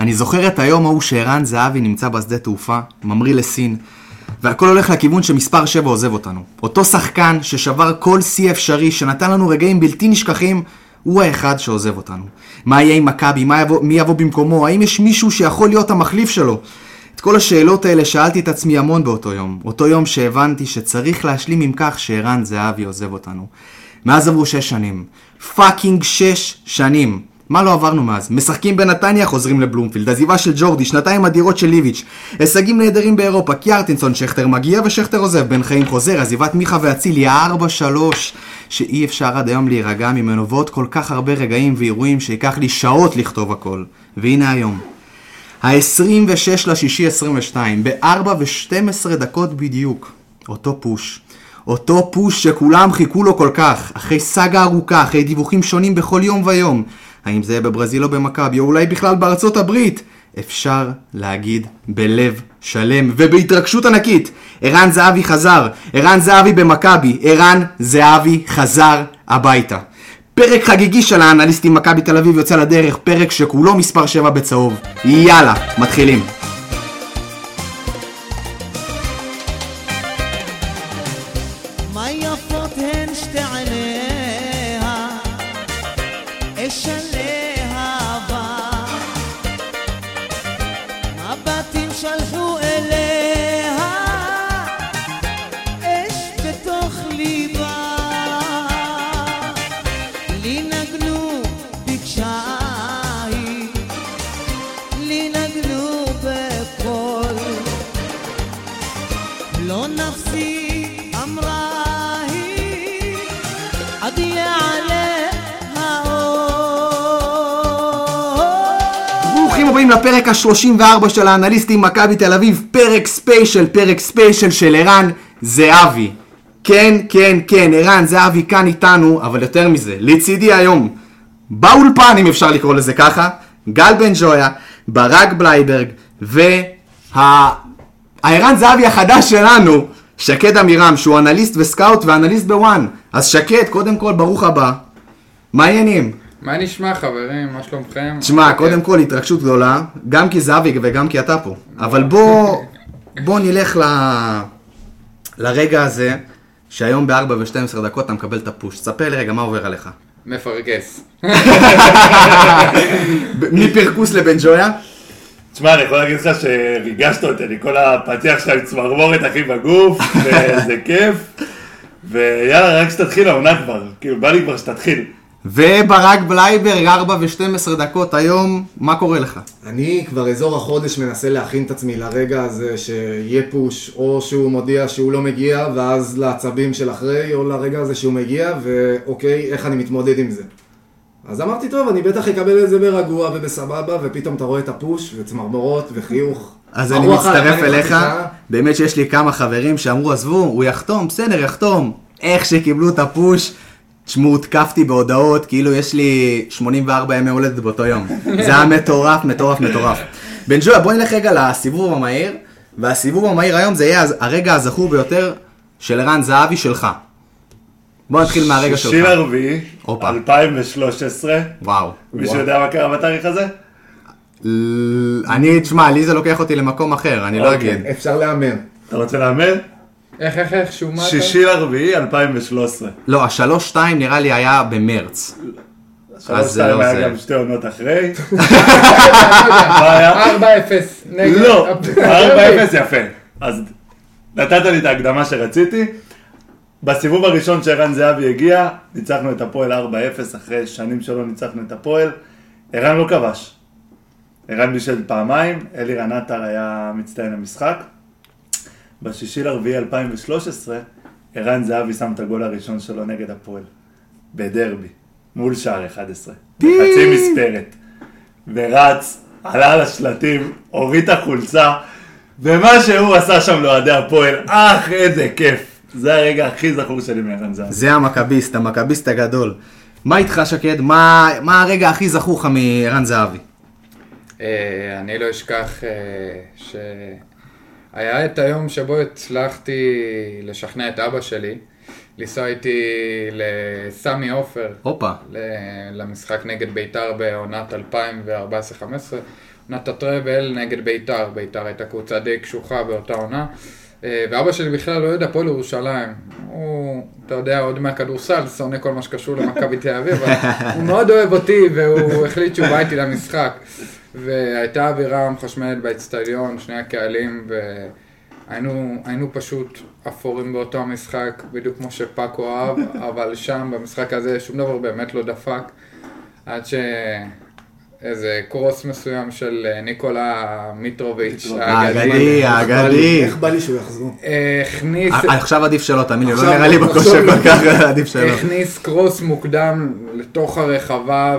אני זוכר את היום ההוא שערן זהבי נמצא בשדה תעופה, ממריא לסין, והכל הולך לכיוון שמספר 7 עוזב אותנו. אותו שחקן ששבר כל שיא אפשרי, שנתן לנו רגעים בלתי נשכחים, הוא האחד שעוזב אותנו. מה יהיה עם מכבי? מי יבוא במקומו? האם יש מישהו שיכול להיות המחליף שלו? את כל השאלות האלה שאלתי את עצמי המון באותו יום. אותו יום שהבנתי שצריך להשלים עם כך שערן זהבי עוזב אותנו. מאז עברו שש שנים. fucking שש שנים. מה לא עברנו מאז? משחקים בנתניה, חוזרים לבלומפילד. עזיבה של ג'ורדי, שנתיים אדירות של ליביץ'. הישגים נהדרים באירופה, קיארטנסון, שכטר מגיע ושכטר עוזב. בן חיים חוזר, עזיבת מיכה ואצילי, ה-4-3, שאי אפשר עד היום להירגע ממנו, ועוד כל כך הרבה רגעים ואירועים שייקח לי שעות לכתוב הכל. והנה היום. ה-26 לשישי 22, ב-4 ו-12 דקות בדיוק. אותו push. אותו פוש שכולם חיכו לו כל כך, אחרי סאגה ארוכה, אחרי דיווחים שונים בכל יום ויום. האם זה יהיה בברזיל או במכבי, או אולי בכלל בארצות הברית? אפשר להגיד בלב שלם ובהתרגשות ענקית. ערן זהבי חזר, ערן זהבי במכבי, ערן זהבי חזר הביתה. פרק חגיגי של האנליסטים מכבי תל אביב יוצא לדרך, פרק שכולו מספר 7 בצהוב. יאללה, מתחילים. לפרק ה-34 של האנליסטים מכבי תל אביב, פרק special, פרק special של ערן זהבי. כן, כן, כן, ערן זהבי כאן איתנו, אבל יותר מזה, לצידי היום, באולפן, אם אפשר לקרוא לזה ככה, גל בן ג'ויה, ברק בלייברג, וה... הערן זהבי החדש שלנו, שקד עמירם, שהוא אנליסט ו scout ואנליסט ב ONE. אז שקד, קודם כל, ברוך הבא. מה העניינים? מה נשמע חברים? מה שלומכם? תשמע, קודם כל התרגשות גדולה, גם כי זהבי וגם כי אתה פה. אבל בוא, בוא נלך ל... לרגע הזה, שהיום ב-4 ו-12 דקות אתה מקבל את הפוש. תספר לי רגע מה עובר עליך. מפרגס. מפרקוס לבן ג'ויה? תשמע, אני יכול להגיד לך שריגשת אותי, אני כל הפתיח שלך עם צמרמורת אחי בגוף, וזה כיף. ויאללה, רק שתתחיל העונה כבר, כאילו בא לי כבר שתתחיל. וברק בלייברג, 4 ו-12 דקות היום, מה קורה לך? אני כבר אזור החודש מנסה להכין את עצמי לרגע הזה שיהיה פוש, או שהוא מודיע שהוא לא מגיע, ואז לעצבים של אחרי, או לרגע הזה שהוא מגיע, ואוקיי, איך אני מתמודד עם זה. אז אמרתי, טוב, אני בטח אקבל את זה ברגוע ובסבבה, ופתאום אתה רואה את הפוש, וצמרמורות, וחיוך. אז אני מצטרף אליך, באמת שיש לי כמה חברים שאמרו, עזבו, הוא יחתום, בסדר, יחתום. איך שקיבלו את הפוש, תשמעו, הותקפתי בהודעות, כאילו יש לי 84 ימי הולדת באותו יום. זה היה מטורף, מטורף, מטורף. בן ג'ויה, בוא נלך רגע לסיבוב המהיר, והסיבוב המהיר היום זה יהיה הרגע הזכור ביותר של ערן זהבי שלך. בוא נתחיל מהרגע שישי שלך. לרביעי, הופה. 2013, וואו. מישהו יודע מה קרה בתאריך הזה? אני, תשמע, לי זה לוקח אותי למקום אחר, אני לא אוקיי. אגיד. אפשר להמר. אתה רוצה להמר? איך, איך, איך, שום מה אתה? שישי לרביעי, 2013. לא, השלוש שתיים נראה לי היה במרץ. שלוש זה שתיים לא היה. גם שתי עונות אחרי. מה היה? 4-0 נגד... לא, הפועל. 4-0 יפה. אז נתת לי את ההקדמה שרציתי. בסיבוב הראשון שערן זהבי הגיע, ניצחנו את הפועל 4-0, אחרי שנים שלא ניצחנו את הפועל. ערן לא כבש. ערן בישל פעמיים, אלירן עטר היה מצטיין המשחק. בשישי לרביעי 2013, ערן זהבי שם את הגול הראשון שלו נגד הפועל. בדרבי, מול שער 11. בחצי מספרת. ורץ, עלה על השלטים, הוריד את החולצה, ומה שהוא עשה שם לאוהדי הפועל, אך איזה כיף. זה הרגע הכי זכור שלי מערן זהבי. זה המכביסט, המכביסט הגדול. מה איתך שקד? מה, מה הרגע הכי זכור לך מערן זהבי? אה, אני לא אשכח אה, שהיה את היום שבו הצלחתי לשכנע את אבא שלי לנסוע איתי לסמי עופר, הופה. למשחק נגד ביתר בעונת 2014-2015. עונת הטראבל נגד ביתר, ביתר הייתה קבוצה די קשוחה באותה עונה. אה, ואבא שלי בכלל לא יודע, הפועל ירושלים. הוא, אתה יודע, עוד מהכדורסל, שונא כל מה שקשור למכבי תל אביב, אבל הוא מאוד אוהב אותי, והוא החליט שהוא בא איתי למשחק. והייתה אווירה מחשמלת באצטדיון, שני הקהלים, והיינו היינו פשוט אפורים באותו המשחק, בדיוק כמו שפאקו אהב, אבל שם, במשחק הזה, שום דבר באמת לא דפק, עד שאיזה קרוס מסוים של אה, ניקולה מיטרוביץ' האגדי, האגדי. איך בא לי שהוא יחזור? הכניס... אה, עכשיו עדיף שלא, תאמין לי, לא נראה לי בכושר. כל כך, עדיף שלא. הכניס קרוס מוקדם לתוך הרחבה,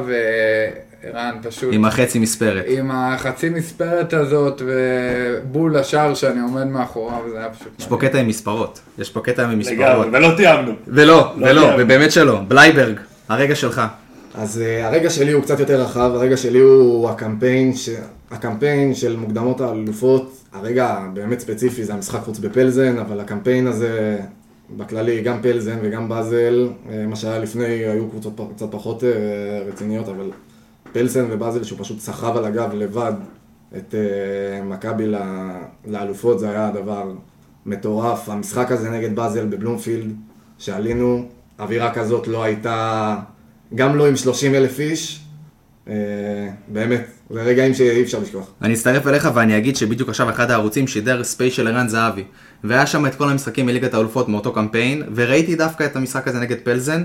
וערן פשוט... עם החצי מספרת. עם החצי מספרת הזאת, ובול השער שאני עומד מאחוריו, זה היה פשוט... יש פה קטע עם מספרות. יש פה קטע עם מספרות. לגמרי, ולא תיאמנו. ולא, לא ולא, תיאמנו. ובאמת שלא. בלייברג, הרגע שלך. אז uh, הרגע שלי הוא קצת יותר רחב, הרגע שלי הוא הקמפיין, ש... הקמפיין של מוקדמות האלופות, הרגע באמת ספציפי זה המשחק חוץ בפלזן, אבל הקמפיין הזה בכללי, גם פלזן וגם באזל, אה, מה שהיה לפני היו קבוצות פ- קצת פחות אה, רציניות, אבל פלזן ובאזל שהוא פשוט סחב על הגב לבד את אה, מכבי לאלופות, זה היה דבר מטורף. המשחק הזה נגד באזל בבלומפילד, שעלינו, אווירה כזאת לא הייתה, גם לא עם 30 אלף איש, אה, באמת, זה רגעים שאי אפשר לשכוח. אני אצטרף אליך ואני אגיד שבדיוק עכשיו אחד הערוצים שידר special של ערן זהבי. והיה שם את כל המשחקים מליגת האלופות מאותו קמפיין, וראיתי דווקא את המשחק הזה נגד פלזן.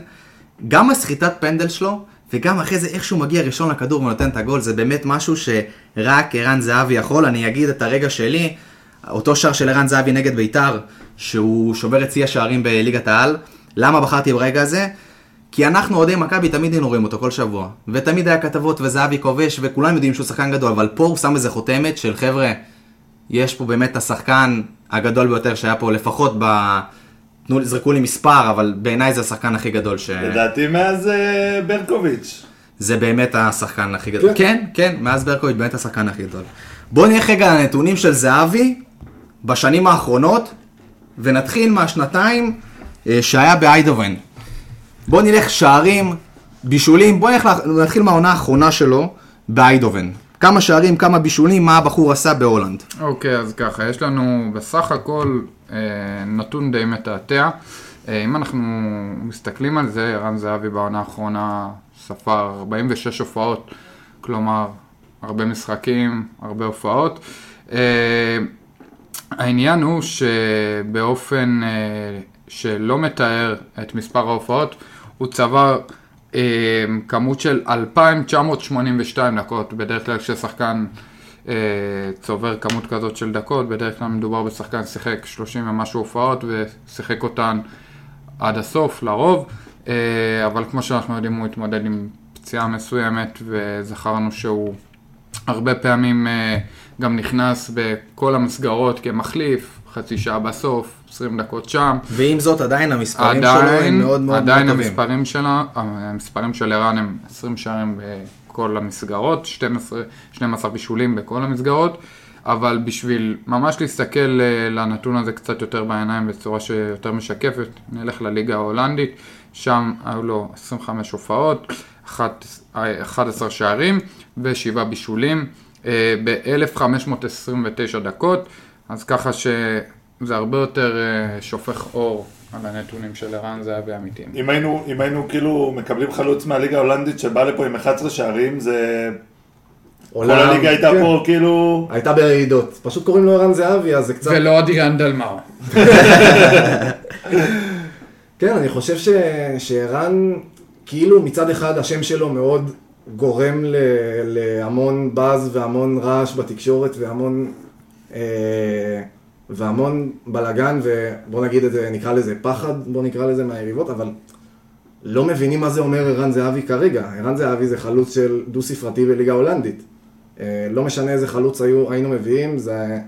גם הסחיטת פנדל שלו, וגם אחרי זה איך שהוא מגיע ראשון לכדור ונותן את הגול, זה באמת משהו שרק ערן זהבי יכול. אני אגיד את הרגע שלי, אותו שער של ערן זהבי נגד ביתר, שהוא שובר את שיא השערים בליגת העל. למה בחרתי ברגע הזה? כי אנחנו אוהדי מכבי תמיד היינו רואים אותו כל שבוע. ותמיד היה כתבות וזהבי כובש, וכולם יודעים שהוא שחקן גדול, אבל פה הוא שם איזה חותמת של חבר'ה, יש פה באמת השחקן הגדול ביותר שהיה פה, לפחות ב... תנו, זרקו לי מספר, אבל בעיניי זה השחקן הכי גדול ש... לדעתי מאז אה, ברקוביץ'. זה באמת השחקן הכי גדול. כן. כן, כן, מאז ברקוביץ' באמת השחקן הכי גדול. בואו נלך רגע על הנתונים של זהבי בשנים האחרונות, ונתחיל מהשנתיים אה, שהיה באיידובן. בואו נלך שערים, בישולים, בואו נלך, נתחיל מהעונה האחרונה שלו באיידובן. כמה שערים, כמה בישולים, מה הבחור עשה בהולנד. אוקיי, אז ככה, יש לנו בסך הכל נתון די מתעתע. אה, אם אנחנו מסתכלים על זה, ערן זהבי בעונה האחרונה ספר 46 הופעות, כלומר, הרבה משחקים, הרבה הופעות. אה, העניין הוא שבאופן אה, שלא מתאר את מספר ההופעות, הוא צבר אה, כמות של 2,982 דקות, בדרך כלל כששחקן אה, צובר כמות כזאת של דקות, בדרך כלל מדובר בשחקן ששיחק 30 ומשהו הופעות ושיחק אותן עד הסוף לרוב, אה, אבל כמו שאנחנו יודעים הוא התמודד עם פציעה מסוימת וזכרנו שהוא הרבה פעמים אה, גם נכנס בכל המסגרות כמחליף, חצי שעה בסוף, 20 דקות שם. ועם זאת, עדיין המספרים שלו הם עדיין, מאוד מאוד עדיין מאוד טובים. המספרים שלה, המספרים של ערן הם 20 שערים בכל המסגרות, 12, 12 בישולים בכל המסגרות, אבל בשביל ממש להסתכל אה, לנתון הזה קצת יותר בעיניים בצורה שיותר משקפת, נלך לליגה ההולנדית, שם היו לו 25 הופעות, אחת- 11 שערים ושבעה בישולים אה, ב-1529 דקות, אז ככה שזה הרבה יותר אה, שופך אור על הנתונים של ערן זהבי אמיתיים. אם היינו, אם היינו כאילו מקבלים חלוץ מהליגה ההולנדית שבא לפה עם 11 שערים, זה... כל עולם- הליגה הייתה כן. פה כאילו... הייתה ברעידות. פשוט קוראים לו ערן זהבי, אז זה קצת... ולא אדירן דלמאו. כן, אני חושב ש... שערן, כאילו מצד אחד השם שלו מאוד גורם ל... להמון באז והמון רעש בתקשורת והמון... אה... והמון בלאגן ובוא נגיד את זה, נקרא לזה פחד, בוא נקרא לזה מהיריבות, אבל לא מבינים מה זה אומר ערן זהבי כרגע. ערן זהבי זה חלוץ של דו ספרתי בליגה ההולנדית. אה, לא משנה איזה חלוץ היו, היינו מביאים, זה...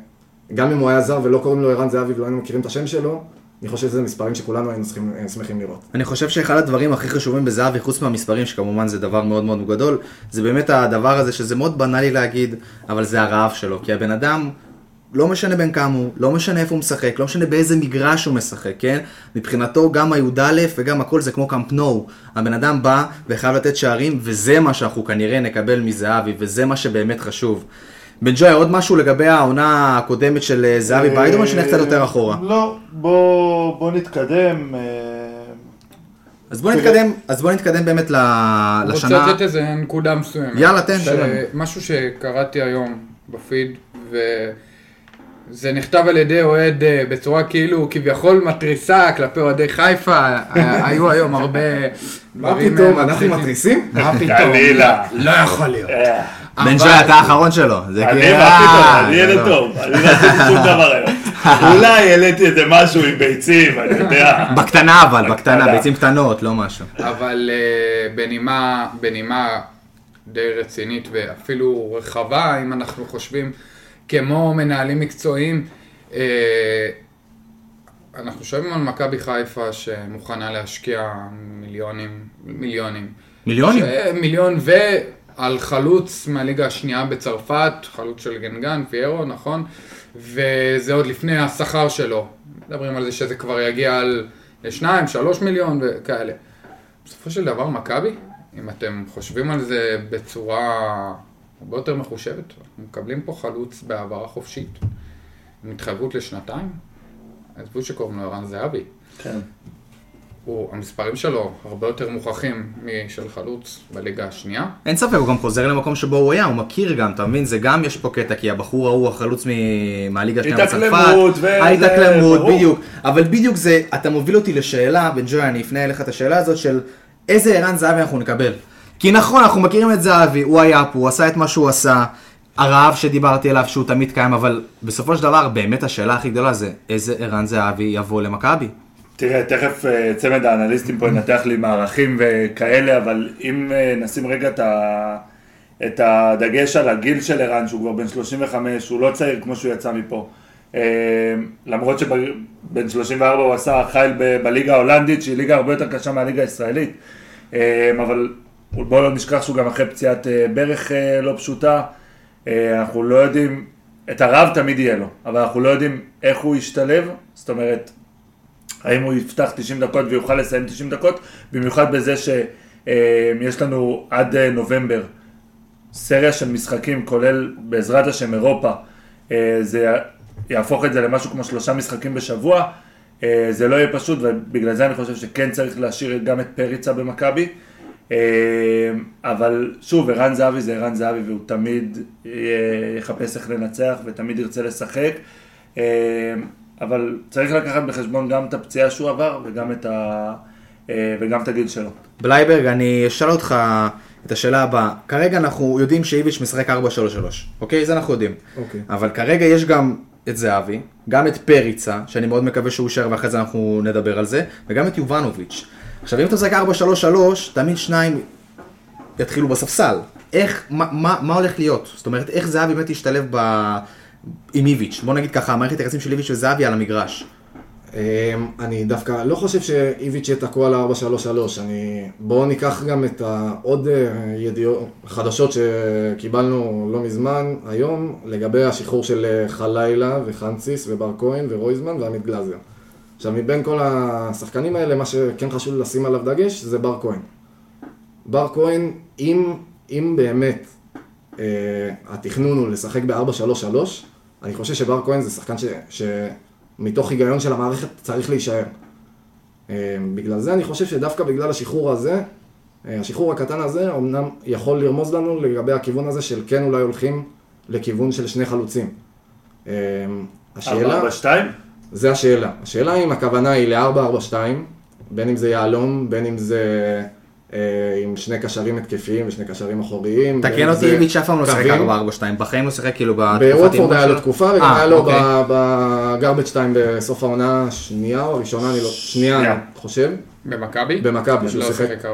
גם אם הוא היה זר ולא קוראים לו ערן זהבי ולא היינו מכירים את השם שלו, אני חושב שזה מספרים שכולנו היינו צריכים, אה, שמחים לראות. אני חושב שאחד הדברים הכי חשובים בזהבי, חוץ מהמספרים, שכמובן זה דבר מאוד מאוד גדול, זה באמת הדבר הזה שזה מאוד בנאלי להגיד, אבל זה הרעב שלו. כי הבן אדם, לא משנה בין כמה הוא, לא משנה איפה הוא משחק, לא משנה באיזה מגרש הוא משחק, כן? מבחינתו גם הי"א וגם הכל זה כמו קאמפ נו. הבן אדם בא וחייב לתת שערים, וזה מה שאנחנו כנראה נקבל מזהבי, וזה מה שבאמת חשוב. בן ג'וי, עוד משהו לגבי העונה הקודמת של אה, זהבי ביידרמן, שנלך קצת יותר אחורה. לא, בוא בוא נתקדם. אה, אז בוא. נתקדם, אז בוא נתקדם באמת ל- אני רוצה לשנה. לתת איזה נקודה מסוימת. יאללה, תן. משהו שקראתי היום בפיד, וזה נכתב על ידי אוהד אה, בצורה כאילו כביכול מתריסה כלפי אוהדי חיפה, אה, היו היום הרבה מה דברים, פתאום, אה, אנחנו. מתריסים? מה פתאום? חלילה. לא יכול להיות. בן ג'וי, אתה האחרון שלו. זה אני כאילו- מה פתאום, אני זה ילד לא. טוב, אני לא עשיתי שום דבר היום. אולי העליתי איזה משהו עם ביצים, אני יודע. בקטנה אבל, בקטנה. ביצים קטנות, לא משהו. אבל בנימה, בנימה די רצינית ואפילו רחבה, אם אנחנו חושבים כמו מנהלים מקצועיים, אה, אנחנו שומעים על מכבי חיפה שמוכנה להשקיע מיליונים, מיליונים. מיליונים? ש- מיליון ועל חלוץ מהליגה השנייה בצרפת, חלוץ של גנגן, פיירו, נכון? וזה עוד לפני השכר שלו. מדברים על זה שזה כבר יגיע על לשניים, שלוש מיליון וכאלה. בסופו של דבר מכבי, אם אתם חושבים על זה בצורה הרבה יותר מחושבת, אנחנו מקבלים פה חלוץ בהעברה חופשית, עם התחייבות לשנתיים. עזבו שקוראים לו ערן זהבי. כן. הוא, המספרים שלו הרבה יותר מוכחים משל חלוץ בליגה השנייה. אין ספק, הוא גם חוזר למקום שבו הוא היה, הוא מכיר גם, אתה מבין? זה גם יש פה קטע, כי הבחור ההוא החלוץ מ- מהליגה השנייה בצרפת. התאקלמות וזה, ההתאקלמות. בדיוק. אבל בדיוק זה, אתה מוביל אותי לשאלה, בן ג'וי, אני אפנה אליך את השאלה הזאת של איזה ערן זהבי אנחנו נקבל. כי נכון, אנחנו מכירים את זהבי, הוא היה פה, הוא עשה את מה שהוא עשה, הרעב שדיברתי עליו שהוא תמיד קיים, אבל בסופו של דבר, באמת השאלה הכי גדולה זה איזה ערן זהבי יבוא למכבי. תראה, תכף אה, צמד האנליסטים פה ינתח לי מערכים וכאלה, אבל אם אה, נשים רגע את, ה... את הדגש על הגיל של ערן, שהוא כבר בן 35, הוא לא צעיר כמו שהוא יצא מפה. אה, למרות שבן 34 הוא עשה חיל ב- בליגה ההולנדית, שהיא ליגה הרבה יותר קשה מהליגה הישראלית. אבל בואו לא נשכח שהוא גם אחרי פציעת אה, ברך אה, לא פשוטה. אה, אנחנו לא יודעים, את הרעב תמיד יהיה לו, אבל אנחנו לא יודעים איך הוא ישתלב, זאת אומרת, האם הוא יפתח 90 דקות ויוכל לסיים 90 דקות, במיוחד בזה שיש לנו עד נובמבר סריה של משחקים, כולל בעזרת השם אירופה, זה יהפוך את זה למשהו כמו שלושה משחקים בשבוע, זה לא יהיה פשוט, ובגלל זה אני חושב שכן צריך להשאיר גם את פריצה במכבי. אה, אבל שוב, ערן זהבי זה ערן זהבי והוא תמיד יחפש איך לנצח ותמיד ירצה לשחק. אה, אבל צריך לקחת בחשבון גם את הפציעה שהוא עבר וגם את, ה... אה, וגם את הגיל שלו. בלייברג, אני אשאל אותך את השאלה הבאה. כרגע אנחנו יודעים שאיביץ' משחק 4-3-3, אוקיי? זה אנחנו יודעים. אוקיי. אבל כרגע יש גם את זהבי, גם את פריצה, שאני מאוד מקווה שהוא יישאר ואחרי זה אנחנו נדבר על זה, וגם את יובנוביץ'. עכשיו, אם אתה משחק 4-3-3, תמיד שניים יתחילו בספסל. איך, מה, מה, מה הולך להיות? זאת אומרת, איך זהבי באמת ישתלב ב... עם איביץ'? בוא נגיד ככה, המערכת היחסים של איביץ' וזהבי על המגרש. אמ, אני דווקא לא חושב שאיביץ' יהיה תקוע ל-4-3-3. אני... בואו ניקח גם את העוד ידיעות, חדשות שקיבלנו לא מזמן, היום, לגבי השחרור של אה, חלילה וחנציס ובר כהן ורויזמן ועמית גלאזר. עכשיו, מבין כל השחקנים האלה, מה שכן חשוב לשים עליו דגש זה בר כהן. בר כהן, אם, אם באמת אה, התכנון הוא לשחק ב-4-3-3, אני חושב שבר כהן זה שחקן ש, שמתוך היגיון של המערכת צריך להישאר. אה, בגלל זה אני חושב שדווקא בגלל השחרור הזה, אה, השחרור הקטן הזה, אמנם יכול לרמוז לנו לגבי הכיוון הזה של כן אולי הולכים לכיוון של שני חלוצים. אה, השאלה... 4-4-2? זה השאלה. השאלה אם הכוונה היא ל-442, בין אם זה יהלום, בין אם זה אה, עם שני קשרים התקפיים ושני קשרים אחוריים. תקן אותי, איביץ' אף פעם לא שיחק 4-2. בחיים לא שיחק כאילו בתקופת בוודפורד היה לו תקופה, אה, וגם היה לו אוקיי. בגרבג' 2 בסוף העונה השנייה או הראשונה, אני לא, שנייה, אני חושב. במכבי? במכבי, שהוא שיחק. לא שיחק 4-4-2.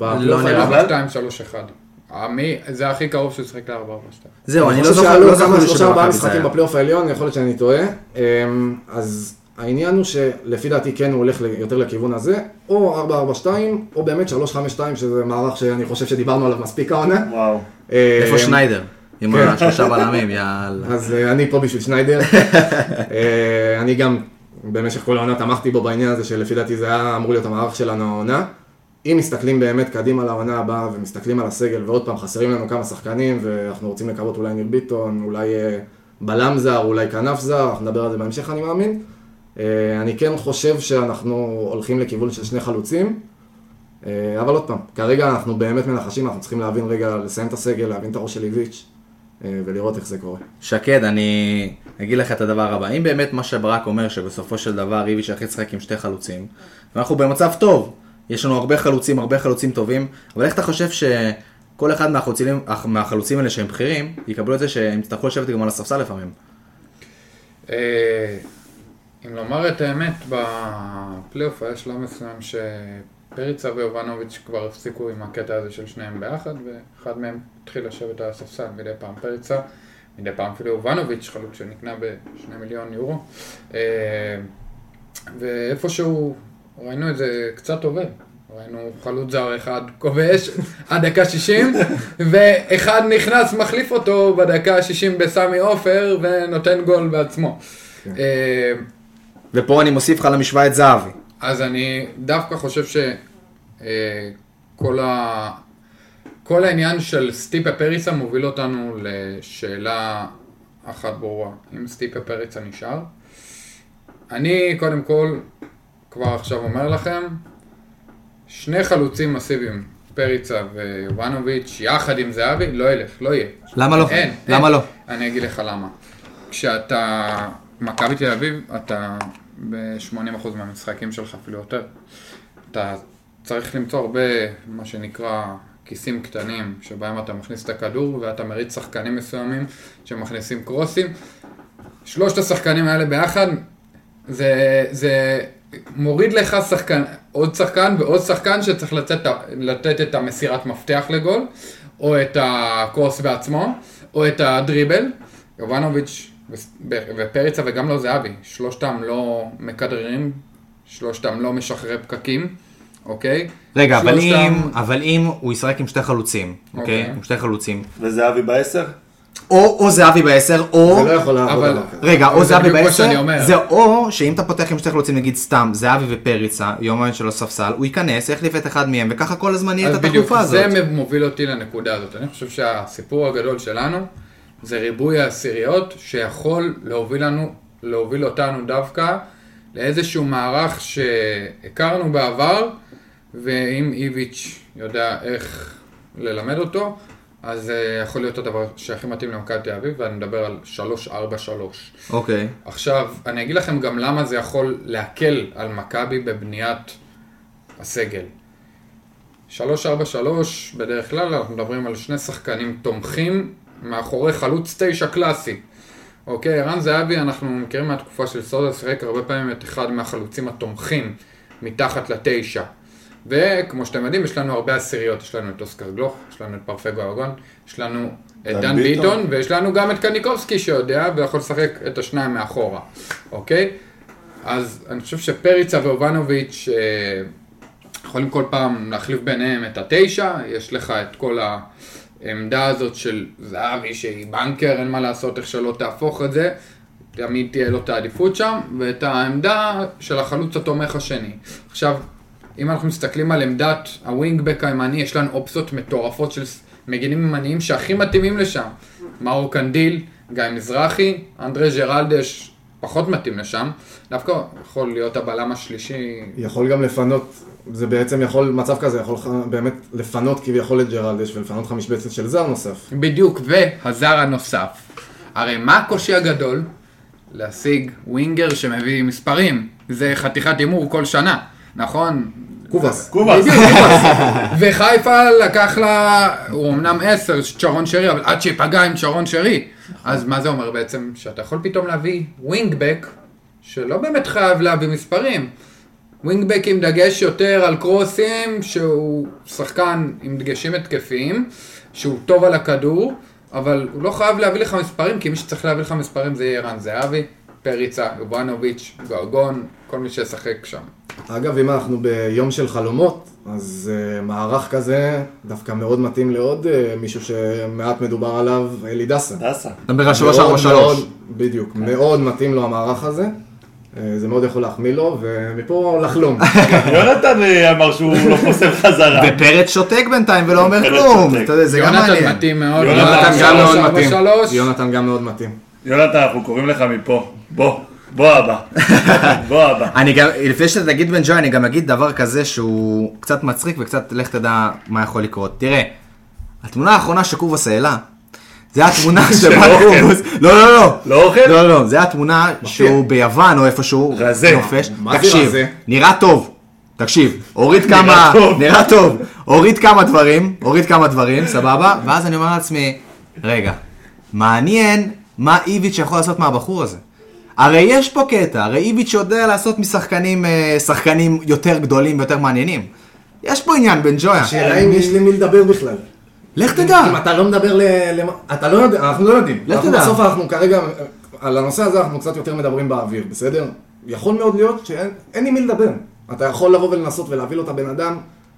לא, לא נראה. 2-3-1. אה, עמי, זה הכי קרוב שהוא שיחק לארבע ארבע שתיים. זהו, אני לא זוכר, לא זוכר שלושה ארבעה משחקים בפלייאוף העליון, יכול להיות שאני טועה. אמ, אז העניין הוא שלפי דעתי כן הוא הולך יותר לכיוון הזה, או 442, או באמת 352, שזה מערך שאני חושב שדיברנו עליו מספיק העונה. וואו. אמ, איפה שניידר? עם כן. השלושה בלמים, יאללה. אז אה, אני פה בשביל שניידר. אה, אני גם במשך כל העונה תמכתי בו בעניין הזה, שלפי דעתי זה היה אמור להיות המערך שלנו העונה. אם מסתכלים באמת קדימה לעונה הבאה ומסתכלים על הסגל ועוד פעם חסרים לנו כמה שחקנים ואנחנו רוצים לקוות אולי ניר ביטון, אולי אה, בלם זר, אולי כנף זר, אנחנו נדבר על זה בהמשך אני מאמין. אה, אני כן חושב שאנחנו הולכים לכיוון של שני חלוצים. אה, אבל עוד פעם, כרגע אנחנו באמת מנחשים, אנחנו צריכים להבין רגע, לסיים את הסגל, להבין את הראש של איביץ' ולראות איך זה קורה. שקד, אני אגיד לך את הדבר הבא, אם באמת מה שברק אומר שבסופו של דבר איביץ' הולך לשחק עם שתי חלוצים, ואנחנו במצב טוב, יש לנו הרבה חלוצים, הרבה חלוצים טובים, אבל איך אתה חושב שכל אחד מהחלוצים, מהחלוצים האלה שהם בכירים, יקבלו את זה שהם יצטרכו לשבת גם על הספסל לפעמים? אה, אם לומר את האמת, בפלייאוף היה שלב מסוים שפריצה ויובנוביץ' כבר הפסיקו עם הקטע הזה של שניהם ביחד, ואחד מהם התחיל לשבת על הספסל מדי פעם פריצה, מדי פעם אפילו יובנוביץ', חלוץ שנקנה בשני מיליון יורו. אה, ואיפשהו ראינו את זה קצת עובד. ראינו חלוץ זר אחד כובש עד דקה 60, ואחד נכנס, מחליף אותו בדקה ה-60 בסמי עופר, ונותן גול בעצמו. אה, ופה אני מוסיף לך למשוואה את זהבי. אז אני דווקא חושב שכל ה... כל העניין של סטיפה פריצה מוביל אותנו לשאלה אחת ברורה. אם סטיפה פריצה נשאר, אני קודם כל כבר עכשיו אומר לכם, שני חלוצים מסיביים, פריצה ויובנוביץ', יחד עם זהבי, לא ילך, לא יהיה. למה לא? אין, למה אין. לא? אני אגיד לך למה. כשאתה מכבי תל אביב, אתה ב-80% מהמשחקים שלך אפילו יותר. אתה צריך למצוא הרבה, מה שנקרא, כיסים קטנים, שבהם אתה מכניס את הכדור ואתה מריץ שחקנים מסוימים שמכניסים קרוסים. שלושת השחקנים האלה ביחד, זה, זה מוריד לך שחקן, עוד שחקן ועוד שחקן שצריך לתת, לתת את המסירת מפתח לגול, או את הקרוס בעצמו, או את הדריבל. יובנוביץ' ופריצה וגם לא זהבי, שלושתם לא מכדררים, שלושתם לא משחררי פקקים, אוקיי? רגע, אבל שלושתם- אם, אבל אם הוא ישחק עם שתי חלוצים, אוקיי? אוקיי. עם שתי חלוצים. וזהבי בעשר? או, או זהבי בעשר, או... זה לא יכול לעבוד אבל- כזה. רגע, או זהבי בעשר. זה או שאם אתה פותח עם שתי חלוצים, נגיד סתם, זהבי ופריצה, יומיים של הספסל, הוא ייכנס, יחליף את אחד מהם, וככה כל הזמן יהיה את התחלופה הזאת. זה מוביל אותי לנקודה הזאת. אני חושב שהסיפור הגדול שלנו זה ריבוי העשיריות שיכול להוביל לנו, להוביל אותנו דווקא לאיזשהו מערך שהכרנו בעבר, ואם איביץ' יודע איך ללמד אותו, אז זה יכול להיות הדבר שהכי מתאים למכבי תל אביב, ואני מדבר על 3-4-3. אוקיי. עכשיו, אני אגיד לכם גם למה זה יכול להקל על מכבי בבניית הסגל. 3-4-3, בדרך כלל אנחנו מדברים על שני שחקנים תומכים מאחורי חלוץ תשע קלאסי. אוקיי, ערן זהבי, אנחנו מכירים מהתקופה של סודה, שיחק הרבה פעמים את אחד מהחלוצים התומכים מתחת לתשע. וכמו שאתם יודעים, יש לנו הרבה עשיריות, יש לנו את אוסקר גלוך, יש לנו את פרפגו ארגון, יש לנו את דן דן ביטון. ביטון, ויש לנו גם את קניקובסקי שיודע ויכול לשחק את השניים מאחורה, אוקיי? אז אני חושב שפריצה ואובנוביץ' אה, יכולים כל פעם להחליף ביניהם את התשע, יש לך את כל העמדה הזאת של זהבי שהיא בנקר, אין מה לעשות איך שלא תהפוך את זה, תמיד תהיה לו את העדיפות שם, ואת העמדה של החלוץ התומך השני. עכשיו, אם אנחנו מסתכלים על עמדת הווינגבק הימני, יש לנו אופציות מטורפות של מגינים ימניים שהכי מתאימים לשם. מאור קנדיל, גיא מזרחי, אנדרי ג'רלדס פחות מתאים לשם, דווקא יכול להיות הבלם השלישי יכול גם לפנות, זה בעצם יכול, מצב כזה יכול באמת לפנות כביכול את ג'רלדס ולפנות לך משבצת של זר נוסף. בדיוק, והזר הנוסף. הרי מה הקושי הגדול? להשיג winger שמביא מספרים. זה חתיכת הימור כל שנה, נכון? קובאס. קובאס. וחיפה לקח לה, הוא אמנם עשר, צ'ארון שרי, אבל עד שיפגע עם צ'ארון שרי. אז מה זה אומר בעצם? שאתה יכול פתאום להביא ווינגבק, שלא באמת חייב להביא מספרים. ווינגבק עם דגש יותר על קרוסים, שהוא שחקן עם דגשים התקפיים, שהוא טוב על הכדור, אבל הוא לא חייב להביא לך מספרים, כי מי שצריך להביא לך מספרים זה יהיה ערן זהבי, פריצה, יובנוביץ', גרגון, כל מי שישחק שם. אגב, אם אנחנו ביום של חלומות, אז uh, מערך כזה דווקא מאוד מתאים לעוד uh, מישהו שמעט מדובר עליו, אלי דסה. דסה. נדבר על מאוד 343. מאוד- בדיוק, מאוד מתאים לו המערך הזה. אה, זה מאוד יכול להחמיא לו, ומפה לחלום. יונתן אמר שהוא לא פוסל חזרה. ופרץ שותק בינתיים ולא אומר כלום. אתה יודע, זה גם יונתן מעניין. מתאים מאוד. יונתן יונתן גם מאוד מתאים. יונתן גם מאוד מתאים. יונתן, אנחנו קוראים לך מפה. בוא, בוא הבא. בוא הבא. אני גם, לפני שאתה תגיד בן ג'וי, אני גם אגיד דבר כזה שהוא קצת מצחיק וקצת לך תדע מה יכול לקרות. תראה, התמונה האחרונה שקובוס העלה, זה התמונה שבה. קובוס, לא לא לא, לא אוכל? לא לא, זה התמונה שהוא ביוון או איפשהו, רזה. נופש, מה זה תקשיב, רזה? נראה טוב, תקשיב, הוריד כמה. נראה טוב, הוריד כמה דברים, הוריד כמה דברים, סבבה, ואז אני אומר לעצמי, רגע, מעניין מה איביץ' יכול לעשות מהבחור הזה. הרי יש פה קטע, הרי איביץ' יודע לעשות משחקנים אה, שחקנים יותר גדולים ויותר מעניינים. יש פה עניין בן ג'ויה. השאלה אם יש לי מי לדבר בכלל. לך תדע. אם אתה לא מדבר ל... אתה לא יודע, אנחנו לא יודעים. לך תדע. בסוף אנחנו כרגע, על הנושא הזה אנחנו קצת יותר מדברים באוויר, בסדר? יכול מאוד להיות שאין אין עם מי לדבר. אתה יכול לבוא ולנסות ולהביא לו את הבן אדם.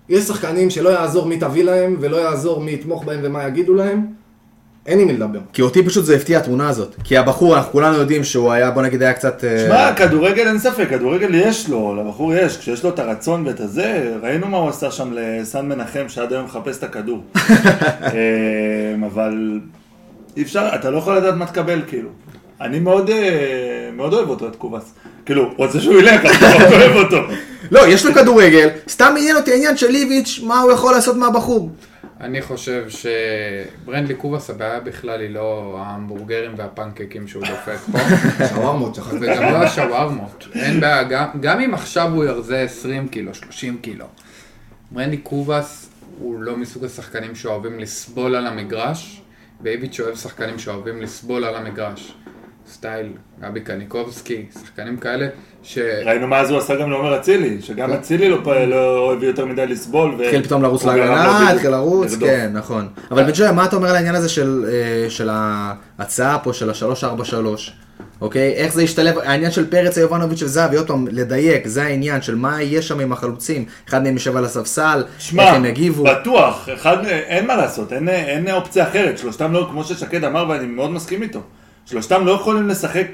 יש שחקנים שלא יעזור מי תביא להם, ולא יעזור מי יתמוך בהם ומה יגידו להם. אין עם מי לדבר. כי אותי פשוט זה הפתיע התמונה הזאת. כי הבחור, אנחנו כולנו יודעים שהוא היה, בוא נגיד, היה קצת... אה, שמע, כדורגל אין ספק, כדורגל יש לו, לבחור יש, כשיש לו את הרצון ואת הזה, ראינו מה הוא עשה שם לסן מנחם שעד היום מחפש את הכדור. אמ, אבל אי אפשר, אתה לא יכול לדעת מה תקבל, כאילו. אני מאוד, אה, מאוד אוהב אותו, את קובאס. כאילו, רוצה שהוא ילך, אבל אני מאוד אוהב אותו. לא, יש לו כדורגל, סתם עניין אותי העניין של ליביץ', מה הוא יכול לעשות מהבחור. אני חושב שברנדלי קובאס הבעיה בכלל היא לא ההמבורגרים והפנקקים שהוא דופק פה, שווארמות. וגם לא השווארמות. אין בעיה, גם, גם אם עכשיו הוא ירזה 20 קילו, 30 קילו. ברנדלי קובאס הוא לא מסוג השחקנים שאוהבים לסבול על המגרש, ואיביץ' אוהב שחקנים שאוהבים לסבול על המגרש. סטייל גבי קניקובסקי, שחקנים כאלה, ש... ראינו מה אז הוא עשה גם לעומר אצילי, שגם אצילי לא לא אוהב יותר מדי לסבול. התחיל פתאום לרוץ להגנה, התחיל לרוץ. כן, נכון. אבל בן ג'ויה, מה אתה אומר על העניין הזה של, אה, של ההצעה פה, של ה-343, אוקיי? איך זה ישתלב, העניין של פרץ, יובנוביץ' וזהבי, עוד פעם, לדייק, זה העניין של מה יהיה שם עם החלוצים. אחד מהם יושב על הספסל, איך שמע, הם יגיבו. בטוח, אחד, אין מה לעשות, אין, אין אופציה אחרת, שלושתם לא, כמו ששקד אמר ואני מאוד מסכים איתו, שלושתם לא יכולים לשחק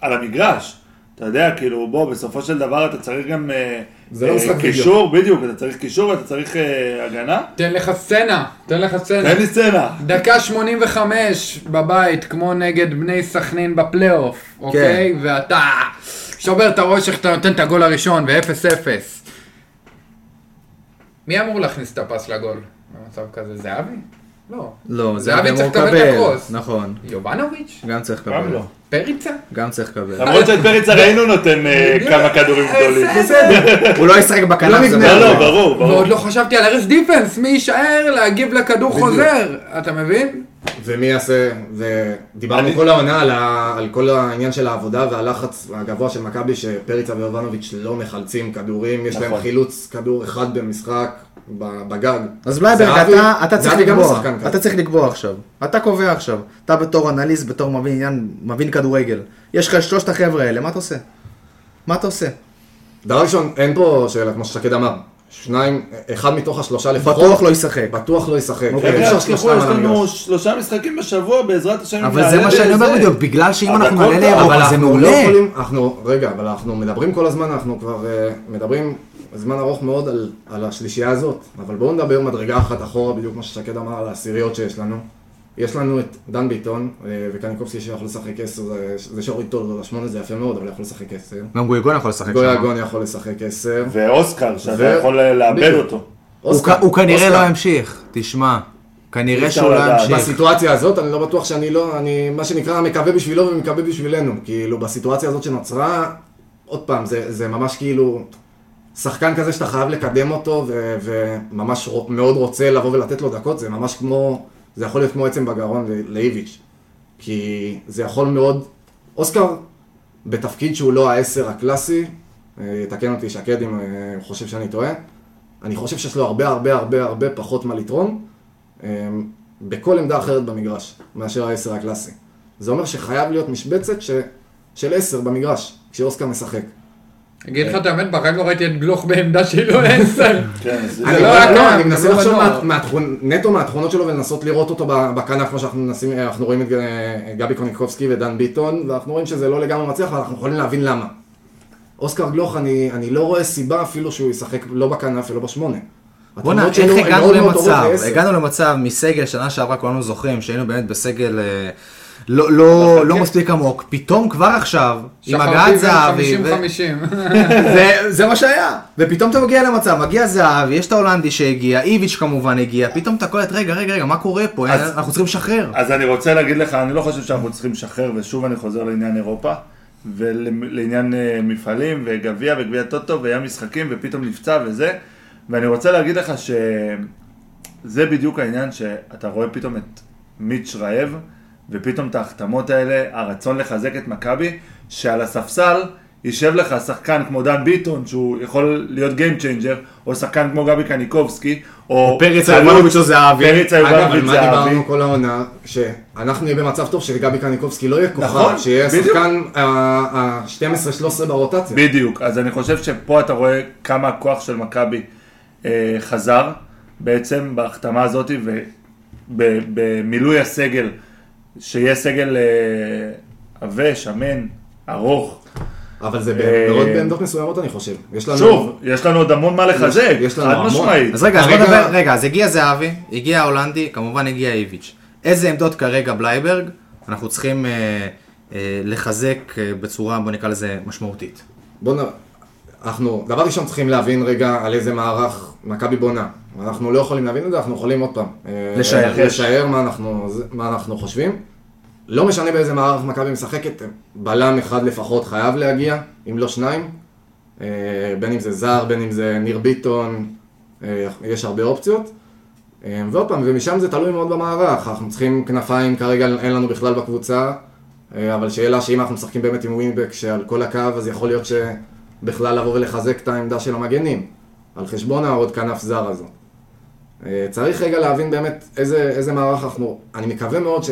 על המגרש. אתה יודע, כאילו, בוא, בסופו של דבר אתה צריך גם אה, זה לא אה, משחק. קישור, בדיוק, אתה צריך קישור ואתה צריך אה, הגנה. תן לך סצנה, תן לך סצנה. תן לי סצנה. דקה 85 בבית, כמו נגד בני סכנין בפלייאוף, אוקיי? ואתה שובר את הראש איך אתה נותן את הגול הראשון ו-0-0. מי אמור להכניס את הפס לגול במצב כזה? זהבי? לא. לא, זה זהבי אמור צריך לקבל את לקבל, הקרוס. נכון. יובנוביץ'? גם צריך גם לקבל. לא. פריצה? גם צריך לקבל. למרות שאת פריצה ראינו נותן אה, כמה כדורים גדולים. הוא לא ישחק בכנף, לא זה נבנה. לא, לא, ברור. ברור, ברור. ועוד לא חשבתי על ארז דיפנס, מי יישאר להגיב לכדור. חוזר? אתה מבין? ומי יעשה, ודיברנו כל העונה על, כל העניין של העבודה והלחץ הגבוה של מכבי שפריצה ויובנוביץ' לא מחלצים כדורים, יש להם נכון. חילוץ כדור אחד במשחק בגג. אז בלייברג, אתה, אתה צריך לקבוע. אתה צריך לקבוע עכשיו. אתה קובע עכשיו. אתה בתור אנליסט, בתור מבין עניין, מבין כדורגל. יש לך את שלושת החבר'ה האלה, מה אתה עושה? מה אתה עושה? דבר ראשון, אין פה שאלה, כמו ששקד אמר. שניים, אחד מתוך השלושה לפחות. בטוח לא ישחק. בטוח לא ישחק. אוקיי. חבר'ה, אפשר תשכחו, יש לנו. שלושה משחקים בשבוע, בעזרת השם. אבל זה מה שאני אומר. בדיוק, בגלל שאם אנחנו נעלה. לאירופה זה אנחנו לא מעולה. יכולים, אנחנו, רגע, אבל אנחנו מדברים כל הזמן, אנחנו כבר אה, מדברים זמן ארוך מאוד על, על השלישייה הזאת, אבל בואו נדבר מדרגה אחת אחורה, בדיוק כמו ששקד אמר, על העשיריות שיש לנו. יש לנו את דן ביטון, אה, וקניקובסקי שיכול לשחק עשר, זה- זה שהוריד אותו לשמונה זה יפה מאוד, אבל יכול לשחק עשר. גם גויגון יכול לשחק גויה שם. גון יכול לשחק עשר. ואוסקר, שאתה ו- יכול לאבד. אותו. הוא אוסקר, כ- הוא כנראה אוסקר. לא ימשיך, תשמע. כנראה שהוא לא. ימשיך. בסיטואציה הזאת, אני לא בטוח שאני לא, אני מה שנקרא מקווה בשבילו ומקווה בשבילנו. כאילו, בסיטואציה הזאת שנוצרה, עוד פעם, זה, זה ממש כאילו שחקן כזה שאתה חייב לקדם אותו וממש מאוד רוצה לבוא ולתת לו דקות, זה ממש כמו, זה יכול להיות כמו עצם בגרון לאיביץ'. כי זה יכול מאוד, אוסקר בתפקיד שהוא לא העשר הקלאסי, אה, יתקן אותי שקד אם אה, הוא חושב שאני טועה, אני חושב שיש לו הרבה הרבה הרבה הרבה פחות מה לתרום. אה, בכל עמדה אחרת במגרש, מאשר העשר הקלאסי. זה אומר שחייב להיות משבצת ש... של 10 במגרש, כשאוסקר משחק. אגיד לך את האמת, בחיים לא ראיתי את גלוך בעמדה שהיא לא עשר. כן, אני לא לא, היה לא, קיים, אני מנסה לא לחשוב מהתכון- נטו מהתכונות שלו ולנסות לראות אותו בכנף, כמו שאנחנו מנסים, אנחנו רואים את אה, גבי קוניקובסקי ודן ביטון, ואנחנו רואים שזה לא לגמרי מצליח, ואנחנו יכולים להבין למה. אוסקר גלוך, אני, אני לא רואה סיבה אפילו שהוא ישחק לא בכנף ולא בשמונה. בואנה, שלו איך הגענו למצב. הגענו למצב מסגל שנה שעברה כולנו זוכרים שהיינו באמת בסגל אה, לא- לא לא מספיק עמוק, פתאום כבר עכשיו, עם הגעת זהבי, ו- 50-50. זה- זה מה שהיה, ופתאום אתה מגיע למצב, מגיע זהבי, יש את ההולנדי שהגיע, איביץ' כמובן הגיע, פתאום אתה קולט, רגע, רגע, רגע, מה קורה פה, אז- אנחנו צריכים לשחרר. אז אני רוצה להגיד לך, אני לא חושב שאנחנו צריכים לשחרר, ושוב אני חוזר לעניין אירופה, ולעניין אה, מפעלים, וגביע, וגביע טוטו, והיה משחקים, ופתאום נפצע וזה, ואני רוצה להגיד לך שזה בדיוק העניין שאתה רואה פתאום את מיץ' רעב, ופתאום את ההחתמות האלה, הרצון לחזק את מכבי, שעל הספסל יישב לך שחקן כמו דן ביטון, שהוא יכול להיות Game Changer, או שחקן כמו גבי קניקובסקי, או פריץ חלוץ, היובנוביץ' או זהבי. פריץ אגב, על מה זהבי. דיברנו כל העונה? שאנחנו נהיה במצב טוב שגבי קניקובסקי לא יהיה כוכב, נכון, שיהיה בדיוק. שחקן ה-12-13 ברוטציה. בדיוק, אז אני חושב שפה אתה רואה כמה הכוח של מכבי אה, חזר בעצם בהחתמה הזאת ובמילוי הסגל, שיהיה סגל אה, עבה, שמן, ארוך. אבל זה אה, מאוד בעמדות מסוימות אני חושב. יש לנו... שוב, יש לנו עוד המון מה לחזק, יש לנו חד. משמעית. אז רגע, אז בוא כרגע- נדבר, רגע, אז הגיע זהבי, הגיע ההולנדי, כמובן הגיע איביץ'. איזה עמדות כרגע בלייברג אנחנו צריכים אה, אה, לחזק אה, בצורה, בוא נקרא לזה, משמעותית. בוא נ... אנחנו, דבר ראשון צריכים להבין רגע על איזה מערך מכבי בונה. אנחנו לא יכולים להבין את זה, אנחנו יכולים עוד פעם. אה, לשער. לשער מה אנחנו, מה אנחנו חושבים. לא משנה באיזה מערך מכבי משחקת, בלם אחד לפחות חייב להגיע, אם לא שניים. אה, בין אם זה זר, בין אם זה ניר ביטון, אה, יש הרבה אופציות. ועוד פעם, ומשם זה תלוי מאוד במערך. אנחנו צריכים כנפיים, כרגע אין לנו בכלל בקבוצה, אבל שאלה שאם אנחנו משחקים באמת עם ווינבק שעל כל הקו, אז יכול להיות שבכלל לבוא ולחזק את העמדה של המגנים, על חשבון העוד כנף זר הזו. אה, צריך רגע להבין באמת איזה, איזה מערך אנחנו, אני מקווה מאוד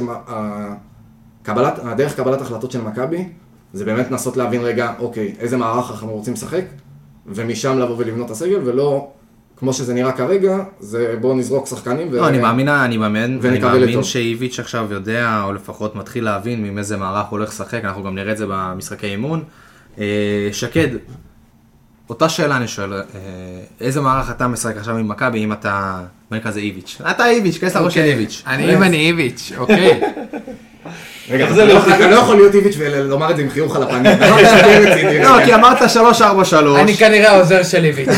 שהדרך קבלת החלטות של מכבי, זה באמת לנסות להבין רגע, אוקיי, איזה מערך אנחנו רוצים לשחק, ומשם לבוא ולבנות את הסגל, ולא כמו שזה נראה כרגע, זה בואו נזרוק שחקנים. ו- לא, אני מאמין, אני מאמין, אני מאמין. שאיביץ' עכשיו יודע, או לפחות מתחיל להבין עם איזה מערך הוא הולך לשחק, אנחנו גם נראה את זה במשחקי אימון. אה, שקד, אותה שאלה אני שואל, אה, איזה מערך אתה משחק עכשיו עם מכבי אם אתה, בוא נקרא לזה איביץ'. אתה איביץ', כנס לראש של איביץ'. אני אם אני איביץ', אוקיי. רגע, אתה לא- לא יכול להיות איביץ' ולומר את זה עם חיוך על הפנים. לא לא. כי אמרת 3-4-3. אני כנראה העוזר של איביץ'.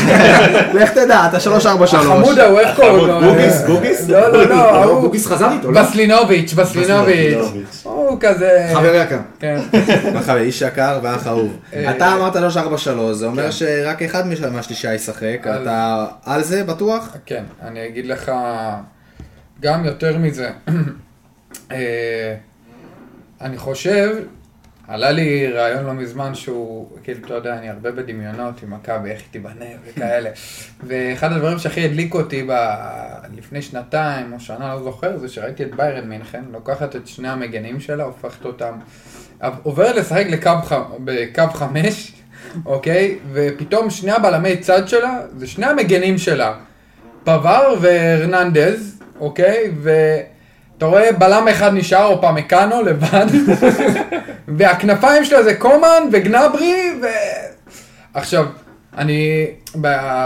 לך תדע, אתה 3-4-3. החמוד ההוא, איך קוראים לו? גוגיס, גוגיס? לא, לא, לא, לא. בוגיס חזר איתו, לא? בסלינוביץ', בסלינוביץ'. הוא כזה... חבר יקר. כן. איש יקר ואח אהוב. אה, אתה אמרת 3-4-3, זה אומר שרק אחד מהשלישה ישחק, אתה על זה בטוח? כן, אני אגיד לך גם יותר מזה. אה, אני חושב, עלה לי רעיון לא מזמן שהוא, כאילו, אתה יודע, אני הרבה בדמיונות עם מכבי, איך היא תיבנה וכאלה. ואחד הדברים שהכי הדליק אותי ב... לפני שנתיים או שנה, לא זוכר, זה שראיתי את ביירן מינכן, לוקחת את שני המגנים שלה, הופכת אותם, עוברת לשחק לקו ח... בקו חמש, אוקיי? ופתאום שני הבלמי צד שלה, זה שני המגנים שלה. פבר והרננדז, אוקיי? ואתה רואה בלם אחד נשאר, או פמקאנו לבד, והכנפיים שלה זה קומן וגנברי, ו... עכשיו, אני,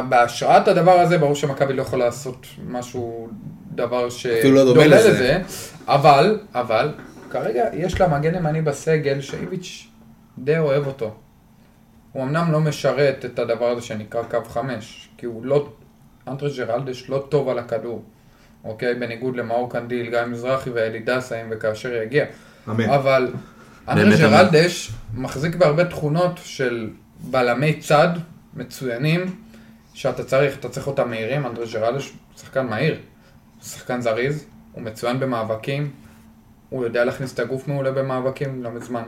בהשראת הדבר הזה, ברור שמכבי לא יכולה לעשות משהו, דבר אפילו לא שדומה לזה. אבל, אבל, כרגע יש לה מגן ימני בסגל שאיביץ' די אוהב אותו. הוא אמנם לא משרת את הדבר הזה שנקרא קו חמש, כי הוא לא, אנטרה ג'רלדש לא טוב על הכדור, אוקיי? בניגוד למאור קנדיל, גיא מזרחי ואלי דסאים וכאשר יגיע. אמן. אבל באמת ג'רלדש מחזיק בהרבה תכונות של בלמי צד מצוינים, שאתה צריך, אתה צריך אותם מהירים, אנטרה ג'רלדש הוא שחקן מהיר, הוא שחקן זריז, הוא מצוין במאבקים, הוא יודע להכניס את הגוף מעולה במאבקים, לא מזמן,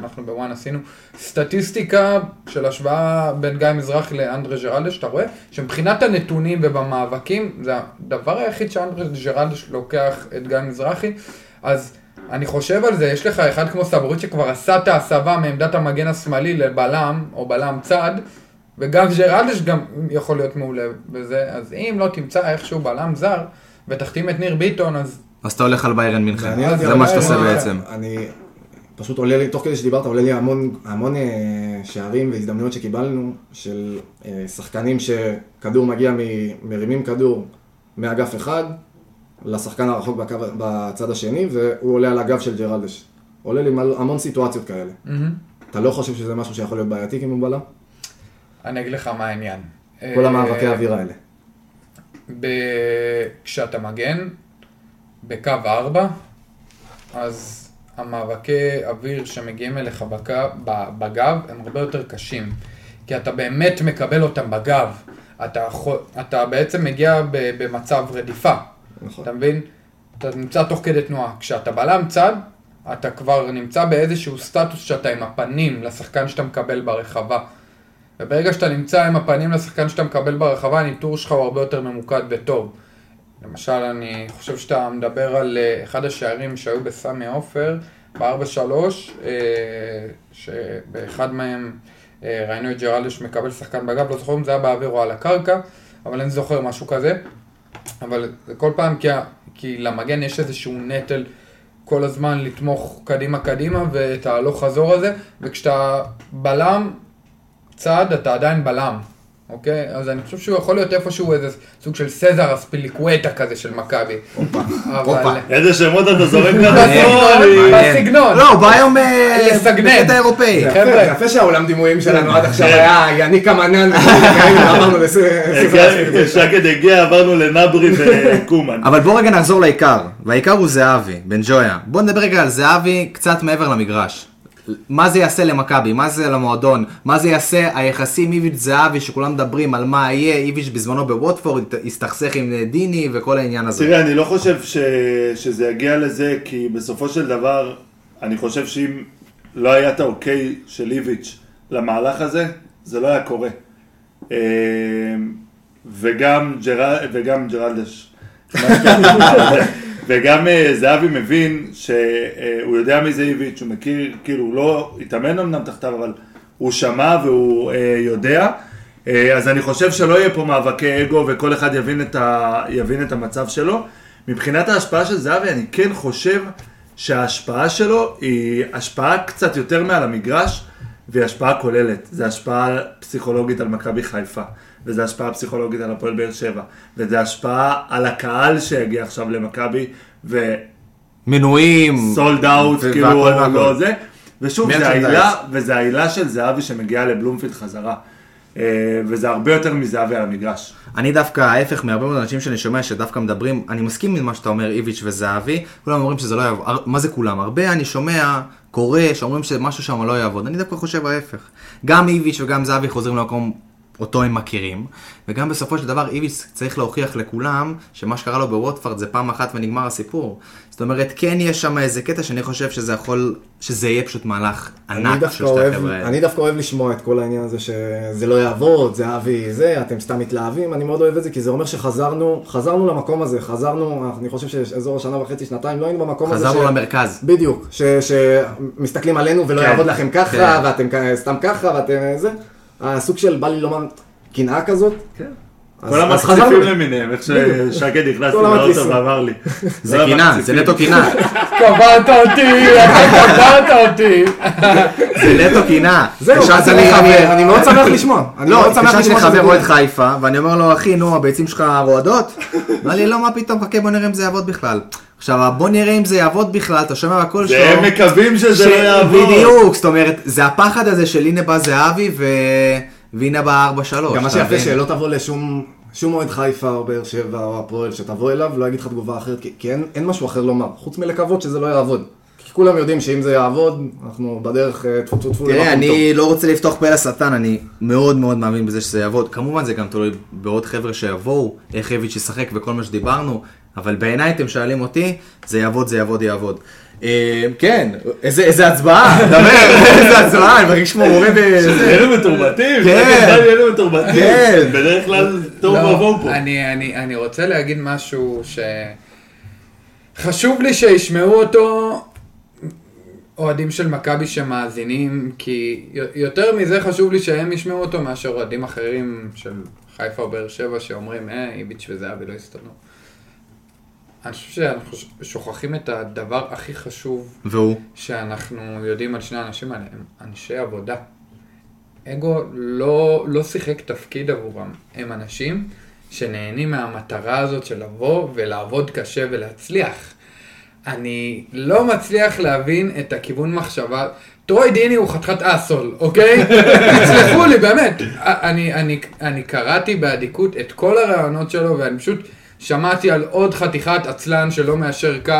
אנחנו בוואן עשינו. סטטיסטיקה של השוואה בין גיא מזרחי לאנדרה ג'רלדש, אתה רואה? שמבחינת הנתונים ובמאבקים, זה הדבר היחיד שאנדרה ג'רלדש לוקח את גיא מזרחי, אז אני חושב על זה, יש לך אחד כמו סבורית שכבר עשה את ההסבה מעמדת המגן השמאלי לבלם, או בלם צד, וגם ג'רלדש גם יכול להיות מעולה בזה, אז אם לא תמצא איכשהו בלם זר, ותחתים את ניר ביטון, אז אז אתה הולך על ביירן מינכן. זה מה שאתה עושה. בעצם. אני, פשוט עולה לי, תוך כדי שדיברת, עולה לי המון, המון אה, שערים והזדמנויות שקיבלנו, של אה, שחקנים שכדור מגיע, מ, מרימים כדור מאגף אחד לשחקן הרחוק בקו, בצד השני, והוא עולה על הגב של ג'רלדש. עולה לי מל- המון סיטואציות כאלה. מהמם. אתה לא חושב שזה משהו שיכול להיות בעייתי אם הוא בלם? אני אגיד לך מה העניין. כל אה, המאבקי האוויר האלה. כשאתה מגן בקו 4, אז המאבקי אוויר שמגיעים אליך בקו, בגב הם הרבה יותר קשים. כי אתה באמת מקבל אותם בגב. אתה, אתה בעצם מגיע במצב רדיפה. נכון. אתה מבין? אתה נמצא תוך כדי תנועה. כשאתה בלם צד, אתה כבר נמצא באיזשהו סטטוס שאתה עם הפנים לשחקן שאתה מקבל ברחבה. וברגע שאתה נמצא עם הפנים לשחקן שאתה מקבל ברחבה, הניטור שלך הוא הרבה יותר ממוקד וטוב. למשל, אני חושב שאתה מדבר על אה, אחד השערים שהיו בסמי עופר, ב-4-3, אה, שבאחד מהם אה, ראינו את ג'רלדש מקבל שחקן בגב, לא זוכר אם זה היה באוויר או על הקרקע, אבל אני זוכר משהו כזה. אבל זה כל פעם כי, כי למגן יש איזשהו נטל כל הזמן לתמוך קדימה קדימה ואת ההלוך חזור הזה, וכשאתה בלם צעד אתה עדיין בלם, אוקיי? אז אני חושב שהוא יכול להיות איפשהו איזה סוג של סזר אספיליקווטה כזה של מכבי. הופה. אבל... איזה שמות אתה זורק בסגנון, לדפון? בסגנון. לא, הוא בא היום אה. בקטע אירופאי. זה חבר'ה. יפה, שהעולם דימויים שלנו עד עכשיו כן. היה יניקה מנן, וכל מיני כאלה, עברנו לספר שקד הגיע, עברנו לנברי וקומן. אבל בוא רגע נחזור לעיקר, והעיקר הוא זהבי, בן ג'ויה. בוא נדבר רגע על זהבי קצת מעבר למגרש. מה זה יעשה למכבי, מה זה למועדון, מה זה יעשה היחסים איביץ' זהבי שכולם מדברים על מה יהיה, איביץ' בזמנו בווטפורד הסתכסך עם דיני וכל העניין הזה. תראה, אני לא חושב ש... שזה יגיע לזה, כי בסופו של דבר, אני חושב שאם לא היה את האוקיי של איביץ' למהלך הזה, זה לא היה קורה. אה, וגם, ג'ר... וגם ג'רלדש. וגם אה, זהבי מבין שהוא יודע מי זה איביץ', הוא מכיר, כאילו, הוא לא התאמן אמנם תחתיו, אבל הוא שמע והוא אה, יודע. אה, אז אני חושב שלא יהיה פה מאבקי אגו וכל אחד יבין את, ה... יבין את המצב שלו. מבחינת ההשפעה של זהבי, אני כן חושב שההשפעה שלו היא השפעה קצת יותר מעל המגרש, והיא השפעה כוללת. זו השפעה פסיכולוגית על מכבי חיפה, וזו השפעה פסיכולוגית על הפועל באר שבע, וזו השפעה על הקהל שיגיע עכשיו למכבי, מינויים. וסולד אאוט, ו- כאילו. לא זה. ושוב, זה. העילה, וזה העילה של זהבי שמגיעה לבלומפילד חזרה. אה, וזה הרבה יותר מזהבי על המגרש. אני דווקא ההפך מהרבה מאוד אנשים שאני שומע שדווקא מדברים, אני מסכים עם מה שאתה אומר, איביץ' וזהבי, כולם אומרים שזה לא יעבוד, מה זה כולם? הרבה אני שומע, קורא, שאומרים שמשהו שם לא יעבוד, אני דווקא חושב ההפך. גם איביץ' וגם זהבי חוזרים למקום אותו הם מכירים, וגם בסופו של דבר איביץ' צריך להוכיח לכולם שמה שקרה לו בווטפורד זה פעם אחת ונגמר הסיפור. זאת אומרת, כן יש שם איזה קטע שאני חושב שזה יכול, שזה יהיה פשוט מהלך ענק של שתי החבר'ה האלה. אני דווקא אוהב לשמוע את כל העניין הזה שזה לא יעבוד, זה אבי זה, אתם סתם מתלהבים, אני מאוד אוהב את זה, כי זה אומר שחזרנו, חזרנו למקום הזה, חזרנו, אני חושב שאזור השנה וחצי, שנתיים, לא היינו במקום הזה. חזרנו ש- למרכז. בדיוק, ש- שמסתכלים עלינו ולא כן, יעבוד לכם ככה, כן. ואתם סתם ככה, ואתם זה, הסוג של בא לי לומר, קנאה כזאת. אז- כל המצחיפים. למיניהם, איך ששקד נכנס לאוטו. ואמר לי. זה כל קינה, זה. נטו קינה. קברת אותי, קברת אותי. זה נטו קינה. זהו, אני- לחבר- אני אני מאוד שמח לשמוע. לא, מאוד שמח התקשרתי לשמוע לחבר. אוהד חיפה, ואני אומר לו, אחי, נו, הביצים שלך רועדות? אמר לי, לא, מה פתאום, חכה, בוא נראה אם זה יעבוד בכלל. עכשיו, בוא נראה אם זה יעבוד בכלל, אתה שומע בקול שלו. והם מקווים שזה לא יעבור. בדיוק, זאת אומרת, זה הפחד הזה של הנה בא זהבי, ו... והנה בא 4-3. גם מה שיפה? שלא תבוא לשום שום אוהד חיפה או באר שבע או הפועל שתבוא אליו לא יגיד לך תגובה אחרת כי, כי אין, אין משהו אחר לומר חוץ מלקוות שזה לא יעבוד. כי כולם יודעים שאם זה יעבוד אנחנו בדרך אה, טפו טפו טפו תראה, אני לא רוצה לפתוח פה לשטן, אני מאוד מאוד מאמין בזה שזה יעבוד. כמובן זה גם תלוי בעוד חבר'ה שיבואו, איך איביץ' ישחק וכל מה שדיברנו, אבל בעיניי אתם שואלים אותי, זה יעבוד, זה יעבוד, יעבוד. אה, כן, איזה איזה הצבעה, דבר, איזה הצבעה, אני מרגיש כמו מורה בזה. אלו מתורבתים, כן. אלו מתורבתים. כן. בדרך כלל תוהו לא, ובוהו פה. אני, אני, אני רוצה להגיד משהו ש... חשוב לי שישמעו אותו אוהדים של מכבי שמאזינים, כי יותר מזה חשוב לי שהם ישמעו אותו מאשר אוהדים אחרים של חיפה או באר שבע שאומרים, אה, איביץ' וזהבי לא הסתדרו. אני חושב שאנחנו שוכחים את הדבר הכי חשוב והוא? שאנחנו יודעים על שני האנשים האלה, הם אנשי עבודה. אגו לא, לא שיחק תפקיד עבורם, הם אנשים שנהנים מהמטרה הזאת של לבוא ולעבוד קשה ולהצליח. אני לא מצליח להבין את הכיוון מחשבה. טרוי דיני הוא חתיכת אסול, אוקיי? תסלחו לי, באמת. אני, אני, אני קראתי באדיקות את כל הרעיונות שלו, ואני פשוט שמעתי על עוד חתיכת עצלן שלא מיישר קו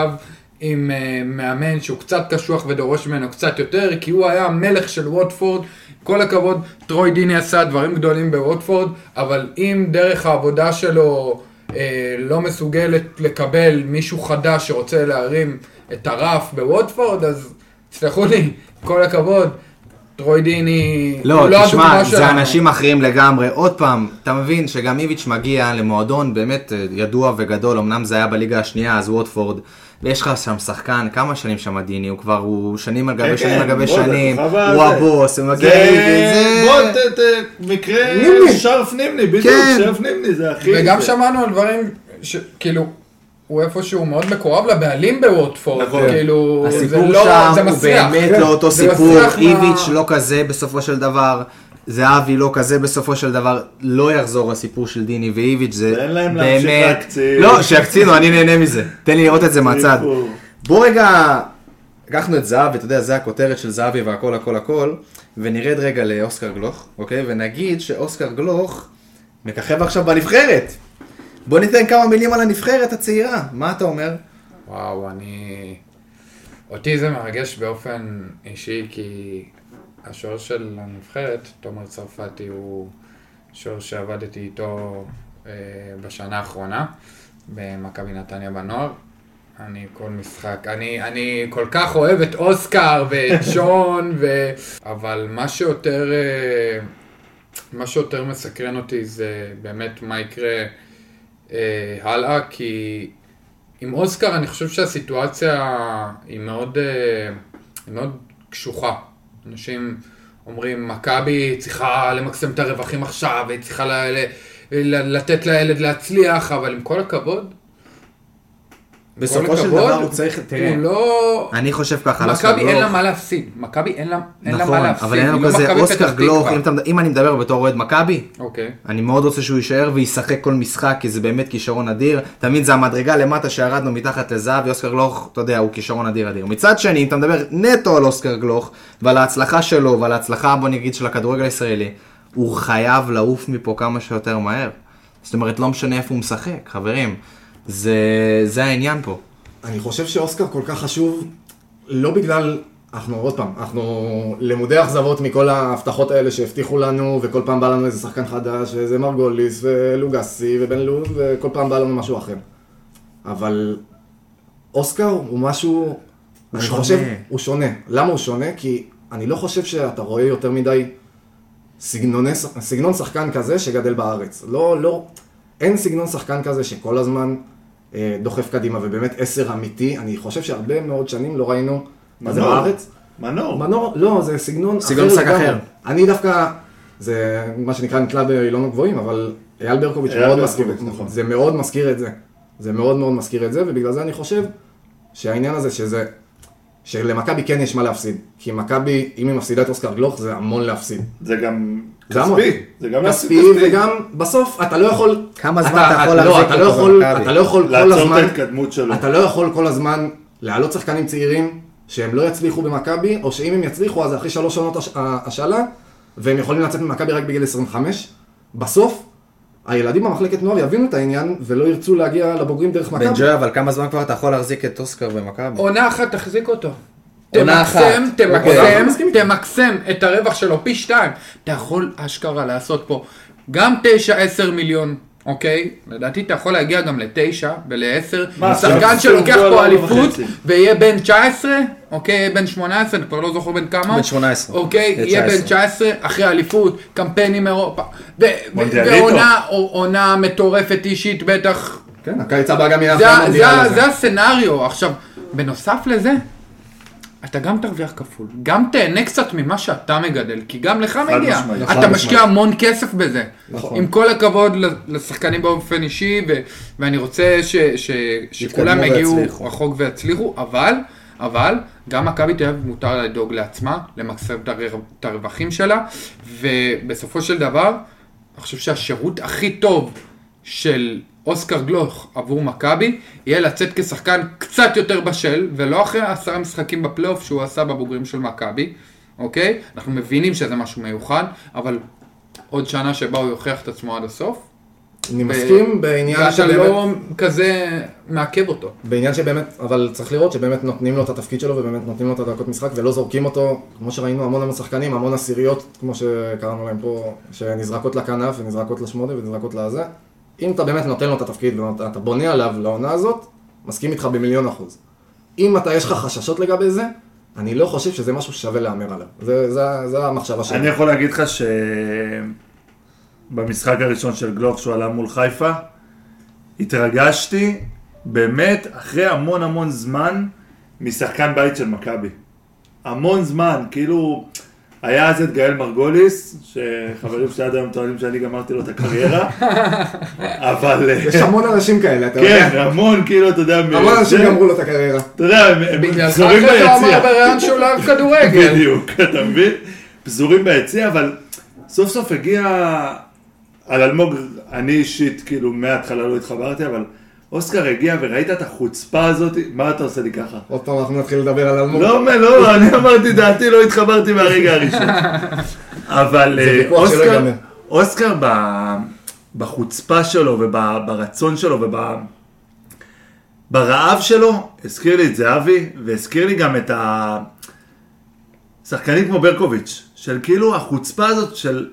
עם uh, מאמן שהוא קצת קשוח ודורש ממנו קצת יותר, כי הוא היה המלך של ווטפורד. כל הכבוד, טרוי דיני עשה דברים גדולים בווטפורד, אבל אם דרך העבודה שלו אה, לא מסוגלת לקבל מישהו חדש שרוצה להרים את הרף בווטפורד, אז תסלחו לי, כל הכבוד, טרוי דיני לא, הוא תשמע, זה שלנו. אנשים אחרים לגמרי. עוד פעם, אתה מבין שגם איביץ' מגיע למועדון באמת אה, ידוע וגדול, אמנם זה היה בליגה השנייה, אז ווטפורד, ויש לך שם שחקן, כמה שנים שם דיני, הוא כבר, הוא שנים על כן, גבי שנים כן, על גבי בוא, זה שנים, הוא. הבוס, הוא מגיע זה... איביץ', בוא, זה... ת- ת- מקרה נימני. שרף נימני, בדיוק, כן. שרף נימני, זה הכי... וגם זה- שמענו על דברים שכאילו, הוא איפשהו מאוד מקורב לבעלים בווטפורד, נכון. כאילו, זה הסיפור לא, שם זה הוא מסריח. באמת כן. לא אותו זה סיפור, מסריח מה- איביץ' לא כזה בסופו של דבר, זהבי לא כזה בסופו של דבר, לא יחזור הסיפור של דיני ואיביץ', זה ואין להם להמשיך באמת, להקצין. לא, שיקצינו, אני נהנה מזה, תן לי לראות את זה מהצד. בוא רגע, לקחנו את זהבי, אתה יודע, זה הכותרת של זהבי והכל הכל הכל, ונרד רגע לאוסקר גלוך, אוקיי? ונגיד שאוסקר גלוך מככב עכשיו בנבחרת. בוא ניתן כמה מילים על הנבחרת הצעירה, מה אתה אומר? וואו, אני... אותי זה מרגש באופן אישי, כי השוער של הנבחרת, תומר צרפתי, הוא שוער שעבדתי איתו אה, בשנה האחרונה, במכבי נתניה בנוער. אני כל משחק, אני, אני כל כך אוהב את אוסקר ואת שון, ו... אבל מה שיותר, אה, מה שיותר מסקרן אותי זה באמת מה יקרה אה, הלאה, כי עם אוסקר אני חושב שהסיטואציה היא מאוד, אה, היא מאוד קשוחה. אנשים אומרים, מכבי צריכה למקסם את הרווחים עכשיו, והיא צריכה ל- ל- ל- לתת לילד להצליח, אבל עם כל הכבוד, בסופו של דבר הוא צריך, תראה, הוא לא... אני חושב ככה, על אוסקר מכבי אין לה מה להפסיד, מכבי אין לה לה נכון, מה להפסיד, אבל אין לנו לא כזה אוסקר גלוך, אם אני מדבר בתור אוהד מכבי, אוקיי. אני מאוד רוצה שהוא יישאר וישחק כל משחק, כי זה באמת כישרון אדיר. תמיד זה המדרגה למטה שירדנו מתחת לזהב, ואוסקר גלוך, אתה יודע, הוא כישרון אדיר אדיר. מצד שני, אם אתה מדבר נטו על אוסקר גלוך, ועל ההצלחה שלו, ועל ההצלחה, בוא נגיד, של הכדורגל הישראלי, הוא חייב לעוף מפה כמה שיותר מהר. זאת אומרת, לא משנה איפה הוא משחק, חברים. זה, זה העניין פה. אני חושב שאוסקר כל כך חשוב, לא בגלל, אנחנו עוד פעם, אנחנו למודי אכזבות מכל ההבטחות האלה שהבטיחו לנו, וכל פעם בא לנו איזה שחקן חדש, ואיזה מרגוליס, ולוגסי, ובן לוז, וכל פעם בא לנו משהו אחר. אבל אוסקר הוא משהו, אני שונה. חושב, הוא שונה. למה הוא שונה? כי אני לא חושב שאתה רואה יותר מדי סגנוני, סגנון שחקן כזה שגדל בארץ. לא, לא, אין סגנון שחקן כזה שכל הזמן דוחף קדימה, ובאמת עשר אמיתי. אני חושב שהרבה מאוד שנים לא ראינו מה זה. בארץ. מנור. מנור, לא, זה סגנון סגנון אחר משחק לגמרי. אחר. אני דווקא, זה מה שנקרא נתלה באילון גבוהים, אבל אייל ברקוביץ' מאוד מזכיר, נכון. זה מאוד מזכיר את זה. זה מאוד מאוד מזכיר את זה, ובגלל זה אני חושב שהעניין הזה שזה, שלמכבי כן יש מה להפסיד. כי מכבי, אם היא מפסידה את אוסקר גלוך, זה המון להפסיד. זה גם זה. כספי. זה גם כספי, וגם בסוף אתה לא יכול... כמה זמן אתה אתה יכול לא, להחזיק אתה לא אותו במכבי? אתה לא יכול כל לעצור את הזמן... ההתקדמות שלו. אתה לא יכול כל הזמן להעלות שחקנים צעירים שהם לא יצליחו במכבי, או שאם הם יצליחו אז אחרי שלוש שנות הש- השאלה, והם יכולים לצאת ממכבי רק בגיל 25. בסוף, הילדים במחלקת נוער יבינו את העניין, ולא ירצו להגיע לבוגרים דרך בן מכבי. ג'וי, אבל כמה זמן כבר אתה יכול להחזיק את אוסקר במכבי? עונה אחת תחזיק אותו. תמקסם, אוקיי. תמקסם. תמקסם את הרווח שלו פי שתיים. אתה יכול אשכרה לעשות פה גם 9-10 מיליון, אוקיי? לדעתי אתה יכול להגיע גם ל-9 ול-10. מה, שחקן שלוקח פה אליפות. ויהיה בן 19, אוקיי? יהיה בן 18, אני כבר לא זוכר בן כמה. בן 18. אוקיי? יהיה בן 19. 19, אחרי אליפות, קמפיינים אירופה. ועונה עונה מטורפת אישית בטח. כן, הקיץ הבא גם יהיה זה, אחרי המונדיאל הזה. זה הסצנריו. עכשיו, בנוסף לזה, אתה גם תרוויח כפול, גם תהנה קצת ממה שאתה מגדל, כי גם לך מגיע, משמעית. אתה משקיע. המון כסף בזה. נכון. עם כל הכבוד לשחקנים באופן אישי, ו- ואני רוצה ש- ש- שכולם יגיעו. רחוק ויצליחו, אבל, אבל, גם מכבי תל אביב מותר לדאוג לעצמה, למקסם את הרווחים שלה, ובסופו של דבר, אני חושב שהשירות הכי טוב של אוסקר גלוך עבור מכבי, יהיה לצאת כשחקן קצת יותר בשל, ולא אחרי עשרה משחקים בפלייאוף שהוא עשה בבוגרים של מכבי, אוקיי? אנחנו מבינים שזה משהו מיוחד, אבל עוד שנה שבה הוא יוכיח את עצמו עד הסוף. אני מסכים בעניין ואתה שבאמת... לא כזה מעכב אותו. בעניין שבאמת, אבל צריך לראות שבאמת נותנים לו את התפקיד שלו ובאמת נותנים לו את הדקות משחק ולא זורקים אותו, כמו שראינו המון המון שחקנים, המון עשיריות, כמו שקראנו להם פה, שנזרקות לכנף ונזרקות לשמונה ונזרקות לזה. אם אתה באמת נותן לו את התפקיד ואתה בונה עליו לעונה הזאת, מסכים איתך במיליון אחוז. אם אתה, יש לך חששות לגבי זה, אני לא חושב שזה משהו ששווה להמר עליו. זה, זה, זה המחשבה שלי. אני יכול להגיד לך שבמשחק הראשון של גלוך שהוא עלה מול חיפה, התרגשתי באמת אחרי המון המון זמן משחקן בית של מכבי. המון זמן, כאילו, היה אז את גאל מרגוליס, שחברים שלי עד היום טוענים שאני גמרתי לו את הקריירה, אבל... יש המון אנשים כאלה, אתה יודע. כן, המון, כאילו, אתה יודע, המון אנשים גמרו לו את הקריירה. אתה יודע, הם- בגללך פזורים זה הוא אמר ביציע. בריאיון שהוא לא אוהב כדורגל. בדיוק, אתה מבין? פזורים ביציע, אבל סוף סוף הגיע... על אלמוג, אני אישית, כאילו, מההתחלה לא התחברתי, אבל אוסקר הגיע וראית את החוצפה הזאת, מה אתה עושה לי ככה? עוד פעם אנחנו נתחיל לדבר על אלמוג. לא, לא, אני אמרתי דעתי, לא התחברתי מהרגע הראשון. אבל אה, אוסקר. אוסקר בחוצפה שלו וברצון שלו וברעב שלו, הזכיר לי את זהבי, והזכיר לי גם את השחקנים כמו ברקוביץ', של כאילו החוצפה הזאת של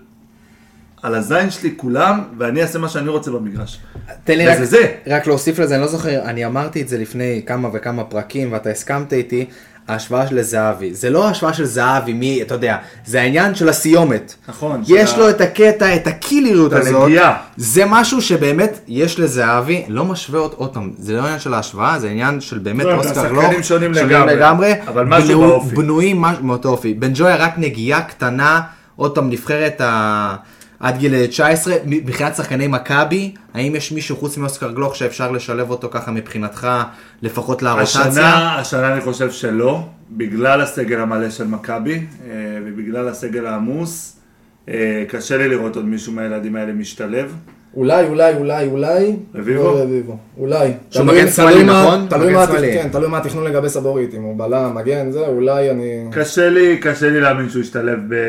על הזין שלי כולם, ואני אעשה מה שאני רוצה במגרש. תן לי רק, זה. רק להוסיף לזה, אני לא זוכר, אני אמרתי את זה לפני כמה וכמה פרקים ואתה הסכמת איתי, ההשוואה של זהבי. זה לא ההשוואה של זהבי, מי, אתה יודע, זה העניין של הסיומת. נכון, יש של לו את הקטע, את הקילריות את הזאת. הנגיעה. זה משהו שבאמת יש לזהבי, לא משווה עוד, פעם, זה לא עניין של ההשוואה, זה עניין של באמת לא, אוסקר גלוך. שונים שונים לגמרי, לגמרי. אבל משהו בנו- באופי. בנויים מאותו אופי. בן ג'ויה רק נגיעה קטנה, עוד פעם נבחרת ה... עד גיל 19, מבחינת שחקני מכבי, האם יש מישהו חוץ מאוסקר גלוך שאפשר לשלב אותו ככה מבחינתך, לפחות לרוטציה? השנה, השנה אני חושב שלא, בגלל הסגל המלא של מכבי, אה, ובגלל הסגל העמוס, אה, קשה לי לראות עוד מישהו מהילדים האלה משתלב. אולי, אולי, אולי, אולי. רביבו? לא רביבו. אולי. שהוא מגן שמאלי, מה- נכון? תלוי מה כן, תלוי מה התכנון לגבי סבורית. אם הוא בלם, מגן, זה, אולי אני... קשה לי, קשה לי להאמין שהוא ישתלב ב, אה,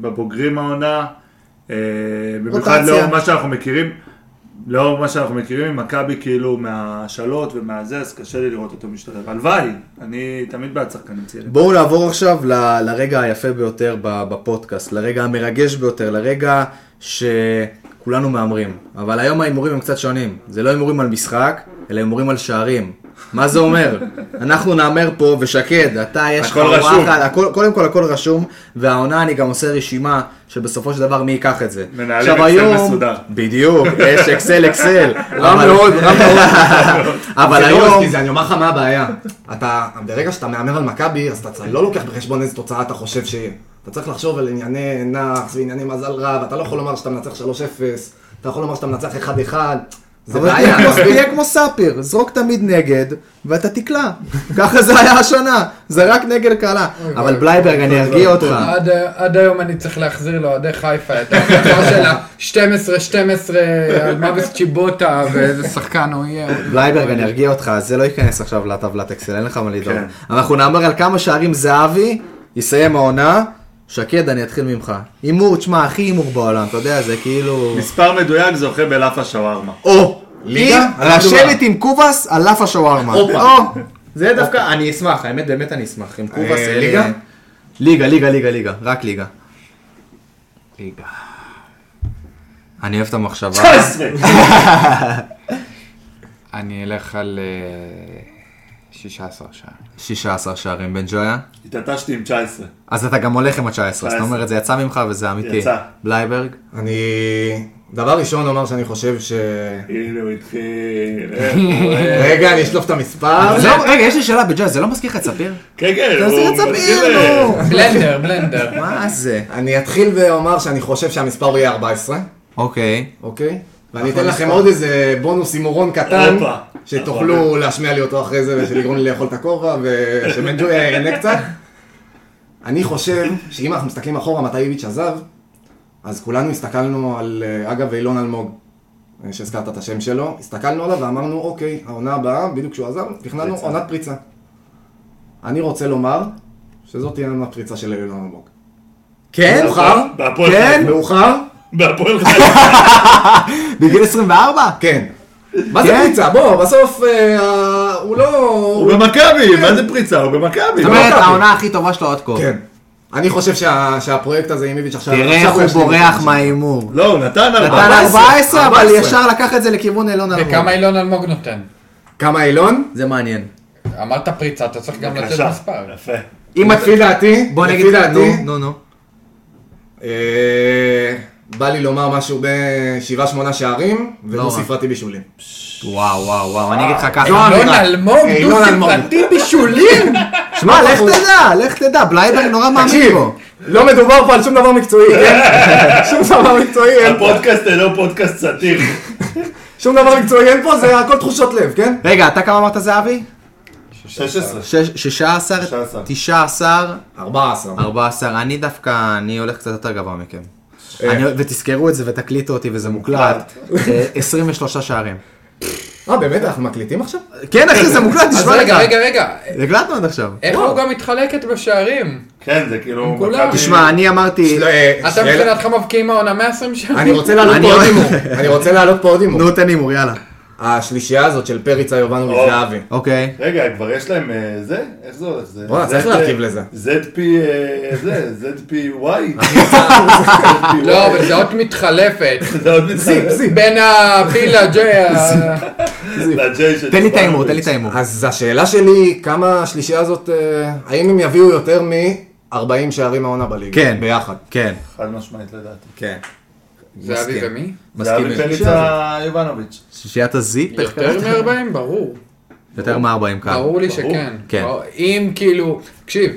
בבוגרים העונה, אה, במיוחד. לאור מה שאנחנו מכירים, לאור מה שאנחנו מכירים ממכבי כאילו מהשאלות ומהזה, אז קשה לי לראות אותו משתלב. הלוואי, אני תמיד בעד שחקנים צעירים. בואו נעבור עכשיו ל- לרגע היפה ביותר בפודקאסט, לרגע המרגש ביותר, לרגע שכולנו מהמרים. אבל היום ההימורים הם קצת שונים. זה לא הימורים על משחק, אלא הימורים על שערים. מה זה אומר? אנחנו נהמר פה, ושקד, אתה יש לך הכל רשום. אחת, הכל, קודם כל הכל רשום, והעונה אני גם עושה רשימה שבסופו של דבר מי ייקח את זה. מנהלים אקסל היום- מסודר. בדיוק, יש אקסל אקסל. רע מאוד, רע מאוד. אבל לא היום... זה, אני אומר לך מה הבעיה. אתה, ברגע שאתה מהמר על מכבי, אז אתה לא לוקח בחשבון איזה תוצאה אתה חושב שיהיה. אתה צריך לחשוב על ענייני נאחס וענייני מזל רע, ואתה לא יכול לומר שאתה מנצח 3-0, אתה יכול לומר שאתה מנצח 1-1. זה בעיה. תהיה כמו- ספיר, זרוק תמיד נגד, ואתה תקלע. ככה זה היה השנה, זה רק נגד קלה. אבל בלייברג, אני ארגיע אותך. עד- היום אני צריך להחזיר לאוהדי חיפה את ההחלטה של ה-12-12 על מוות צ'יבוטה ואיזה שחקן הוא יהיה. בלייברג, אני ארגיע אותך, זה לא ייכנס עכשיו לטבלת אקסל, אין לך מה לדאוג. כן. אנחנו נאמר על כמה שערים זהבי, יסיים העונה. שקד, אני אתחיל ממך. הימור, תשמע, הכי הימור בעולם, אתה יודע, זה כאילו... מספר מדויק זוכה בלאפה שווארמה. או! ליגה? לשבת עם קובאס על לאפה שווארמה. הופה. או! זה דווקא, אני אשמח, האמת, באמת אני אשמח. עם קובאס... אה, אה, ליגה? ליגה, ליגה, ליגה, ליגה, רק ליגה. ליגה. אני אוהב את המחשבה. 19! אני אלך על אה, 16 שערים. 16 שערים, בן ג'ויה. התעטשתי עם 19. אז אתה גם הולך עם ה-19, זאת 19. אומרת, זה יצא ממך וזה אמיתי. יצא. בלייברג. אני דבר ראשון לומר שאני חושב ש... הנה הוא התחיל. איך הוא- רגע, אני אשלוף את המספר. זה לא- רגע, יש לי שאלה בג'אז, זה לא מזכיר לך את ספיר? כן, כן, תעשי הוא את ספיר, מתחיל... נו. בלנדר, בלנדר. מה זה? אני אתחיל ואומר שאני חושב שהמספר יהיה 14, אוקיי. אוקיי? ואני אתן לכם עוד איזה בונוס הימורון קטן, הופה. שתוכלו להשמיע לי אותו אחרי זה, ושלגרום לי לאכול את הכובע, ושמנג'וי ייהנה קצת. אני חושב שאם אנחנו מסתכלים אחורה מתי איביץ' עזב, אז כולנו הסתכלנו על, אה, אגב, אילון אלמוג, אה, שהזכרת את השם שלו, הסתכלנו עליו ואמרנו, אוקיי, העונה הבאה, בדיוק כשהוא עזב, תכננו פריצה. עונת פריצה. אני רוצה לומר שזאת תהיה עונת פריצה של אילון אלמוג. כן? מאוחר? בהפועל כן? חיפה. מאוחר? בהפועל חיפה. בגיל 24? כן. מה זה כן? פריצה? בוא, בסוף אה, הוא לא... הוא במכבי, מה זה פריצה? הוא במכבי. זאת אומרת. העונה הכי טובה שלו עד כה. כן. אני חושב שה- שהפרויקט הזה עם איביץ' עכשיו... תראה איך הוא בורח. מההימור. לא, הוא נתן נתן 14. 14, אבל 14. ישר לקח את זה לכיוון אילון אלמוג. וכמה אילון אלמוג נותן? כמה אילון? זה מעניין. אמרת פריצה, אתה צריך גם לתת. מספר. יפה. אם לפי דעתי, בוא לפי נגיד, דעתי, נו, נו. אה, בא לי לומר משהו בשבעה שמונה שערים, לא ודו רע. ספרתי בישולים. וואו, וואו, וואו, אני אגיד לך ככה. זו אילון האמירה. אלמוג, דו ספרתי בישולים! שמע, לך תדע, לך תדע, בלייברג נורא מאמין בו. לא מדובר פה על שום דבר מקצועי, כן? שום דבר מקצועי אין פה. הפודקאסט אינו פודקאסט סאטיר. שום דבר מקצועי אין פה, זה הכל תחושות לב, כן? רגע, אתה כמה אמרת זהבי? 16. שש- 16? 16. 19? 14. 14. אני דווקא, אני הולך קצת יותר גבוה מכם. אה. ותזכרו את זה ותקליטו אותי וזה מוקלט. אה, 23 שערים. אה, באמת? אנחנו מקליטים עכשיו? כן אחי, זה מוקלט, תשמע לך. רגע, רגע, רגע. הקלטנו עד עכשיו. איך הוא גם מתחלקת בשערים? כן, זה כאילו... כולם. תשמע, אני אמרתי... לא, אה, אתה מבחינתך מבקיעים העונה 120 שערים? אני רוצה לעלות אני פה עוד אוהב- הימור. אני רוצה לעלות פה עוד הימור. נו, תן הימור, יאללה. השלישייה הזאת של פריצה, יובנו. וזהבי. אוקיי. רגע, כבר יש להם אה, זה? איך זה הולך? וואלה, צריך להרכיב לזה. ZP, אה, זה, ZPY. לא, אבל זה עוד מתחלפת. זה עוד מתחלף. בין. לג'יי של תן לי את ההימור. תן לי את ההימור. אז השאלה שלי, כמה השלישייה הזאת, אה, האם הם יביאו יותר מ-40 שערים העונה בליגה? כן. ביחד. כן. חד משמעית לדעתי. כן. זהבי. ומי? זה היה מסכים. בפריצה יובנוביץ'. שישיית הזיפ? יותר קראת? מ-40? ברור. יותר מ-40 כאן. ברור לי. שכן. כן. אם כאילו, תקשיב,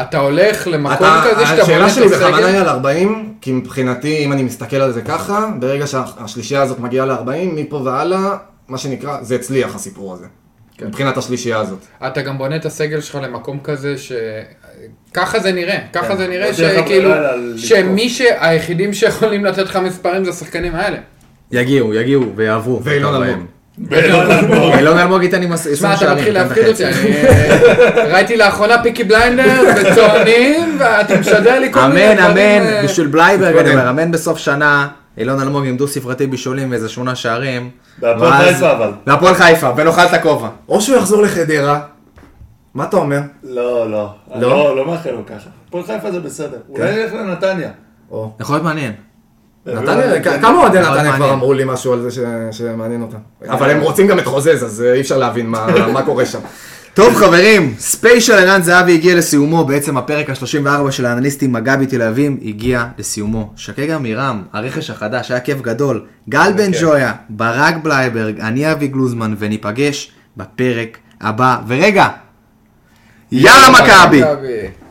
אתה הולך למקום אתה- כזה שאתה בונה השאלה את שלי בכוונה היא הסגל, על 40, כי מבחינתי, אם אני מסתכל על זה ככה, ברגע שהשלישייה הזאת מגיעה ל-40, מפה והלאה, מה שנקרא, זה הצליח הסיפור הזה. כן. מבחינת השלישייה הזאת. אתה גם בונה את הסגל שלך למקום כזה ש... ככה זה נראה, ככה כן. זה נראה שכאילו, שמי שהיחידים שיכולים לתת לך מספרים זה השחקנים האלה. יגיעו, יגיעו ויעברו. ואילון. אלמוג. באילון אלמוג. אילון אלמוג ייתן לי מס- 20 שמע. אתה מתחיל להפחיד. אותי, אני אה, ראיתי לאחרונה פיקי בליינדר וצוענים, ואתה משדר לי כל מיני אמן, דברים. אמן, אה, בשביל בלייברג, אני. אומר, אמן בסוף שנה, אילון אלמוג עם דו ספרתי בישולים ואיזה שמונה שערים. בהפועל ואז- חיפה אבל. בהפועל חיפה, ונאכל את הכובע. או שהוא יחזור לחדרה, מה אתה אומר? לא, לא. לא? לא, לא מאחל לו ככה. הפועל חיפה זה בסדר. אולי נלך לנתניה. או. יכול להיות מעניין. נתניה, כ- כמה אוהדי נתניה כבר. אמרו לי משהו על זה ש- שמעניין אותם. אבל הם רוצים גם את חוזז, אז אה, אי אפשר להבין מה מה קורה שם. טוב חברים, ספיישל ערן זהבי הגיע לסיומו, בעצם הפרק ה-34 של האנליסטים מכבי תל אביב הגיע לסיומו. שקי גם מירם, הרכש החדש, היה כיף גדול. גל בן ג'ויה, ברק בלייברג, אני אבי גלוזמן, וניפגש בפרק הבא. ורגע, יאללה מכבי! מכבי.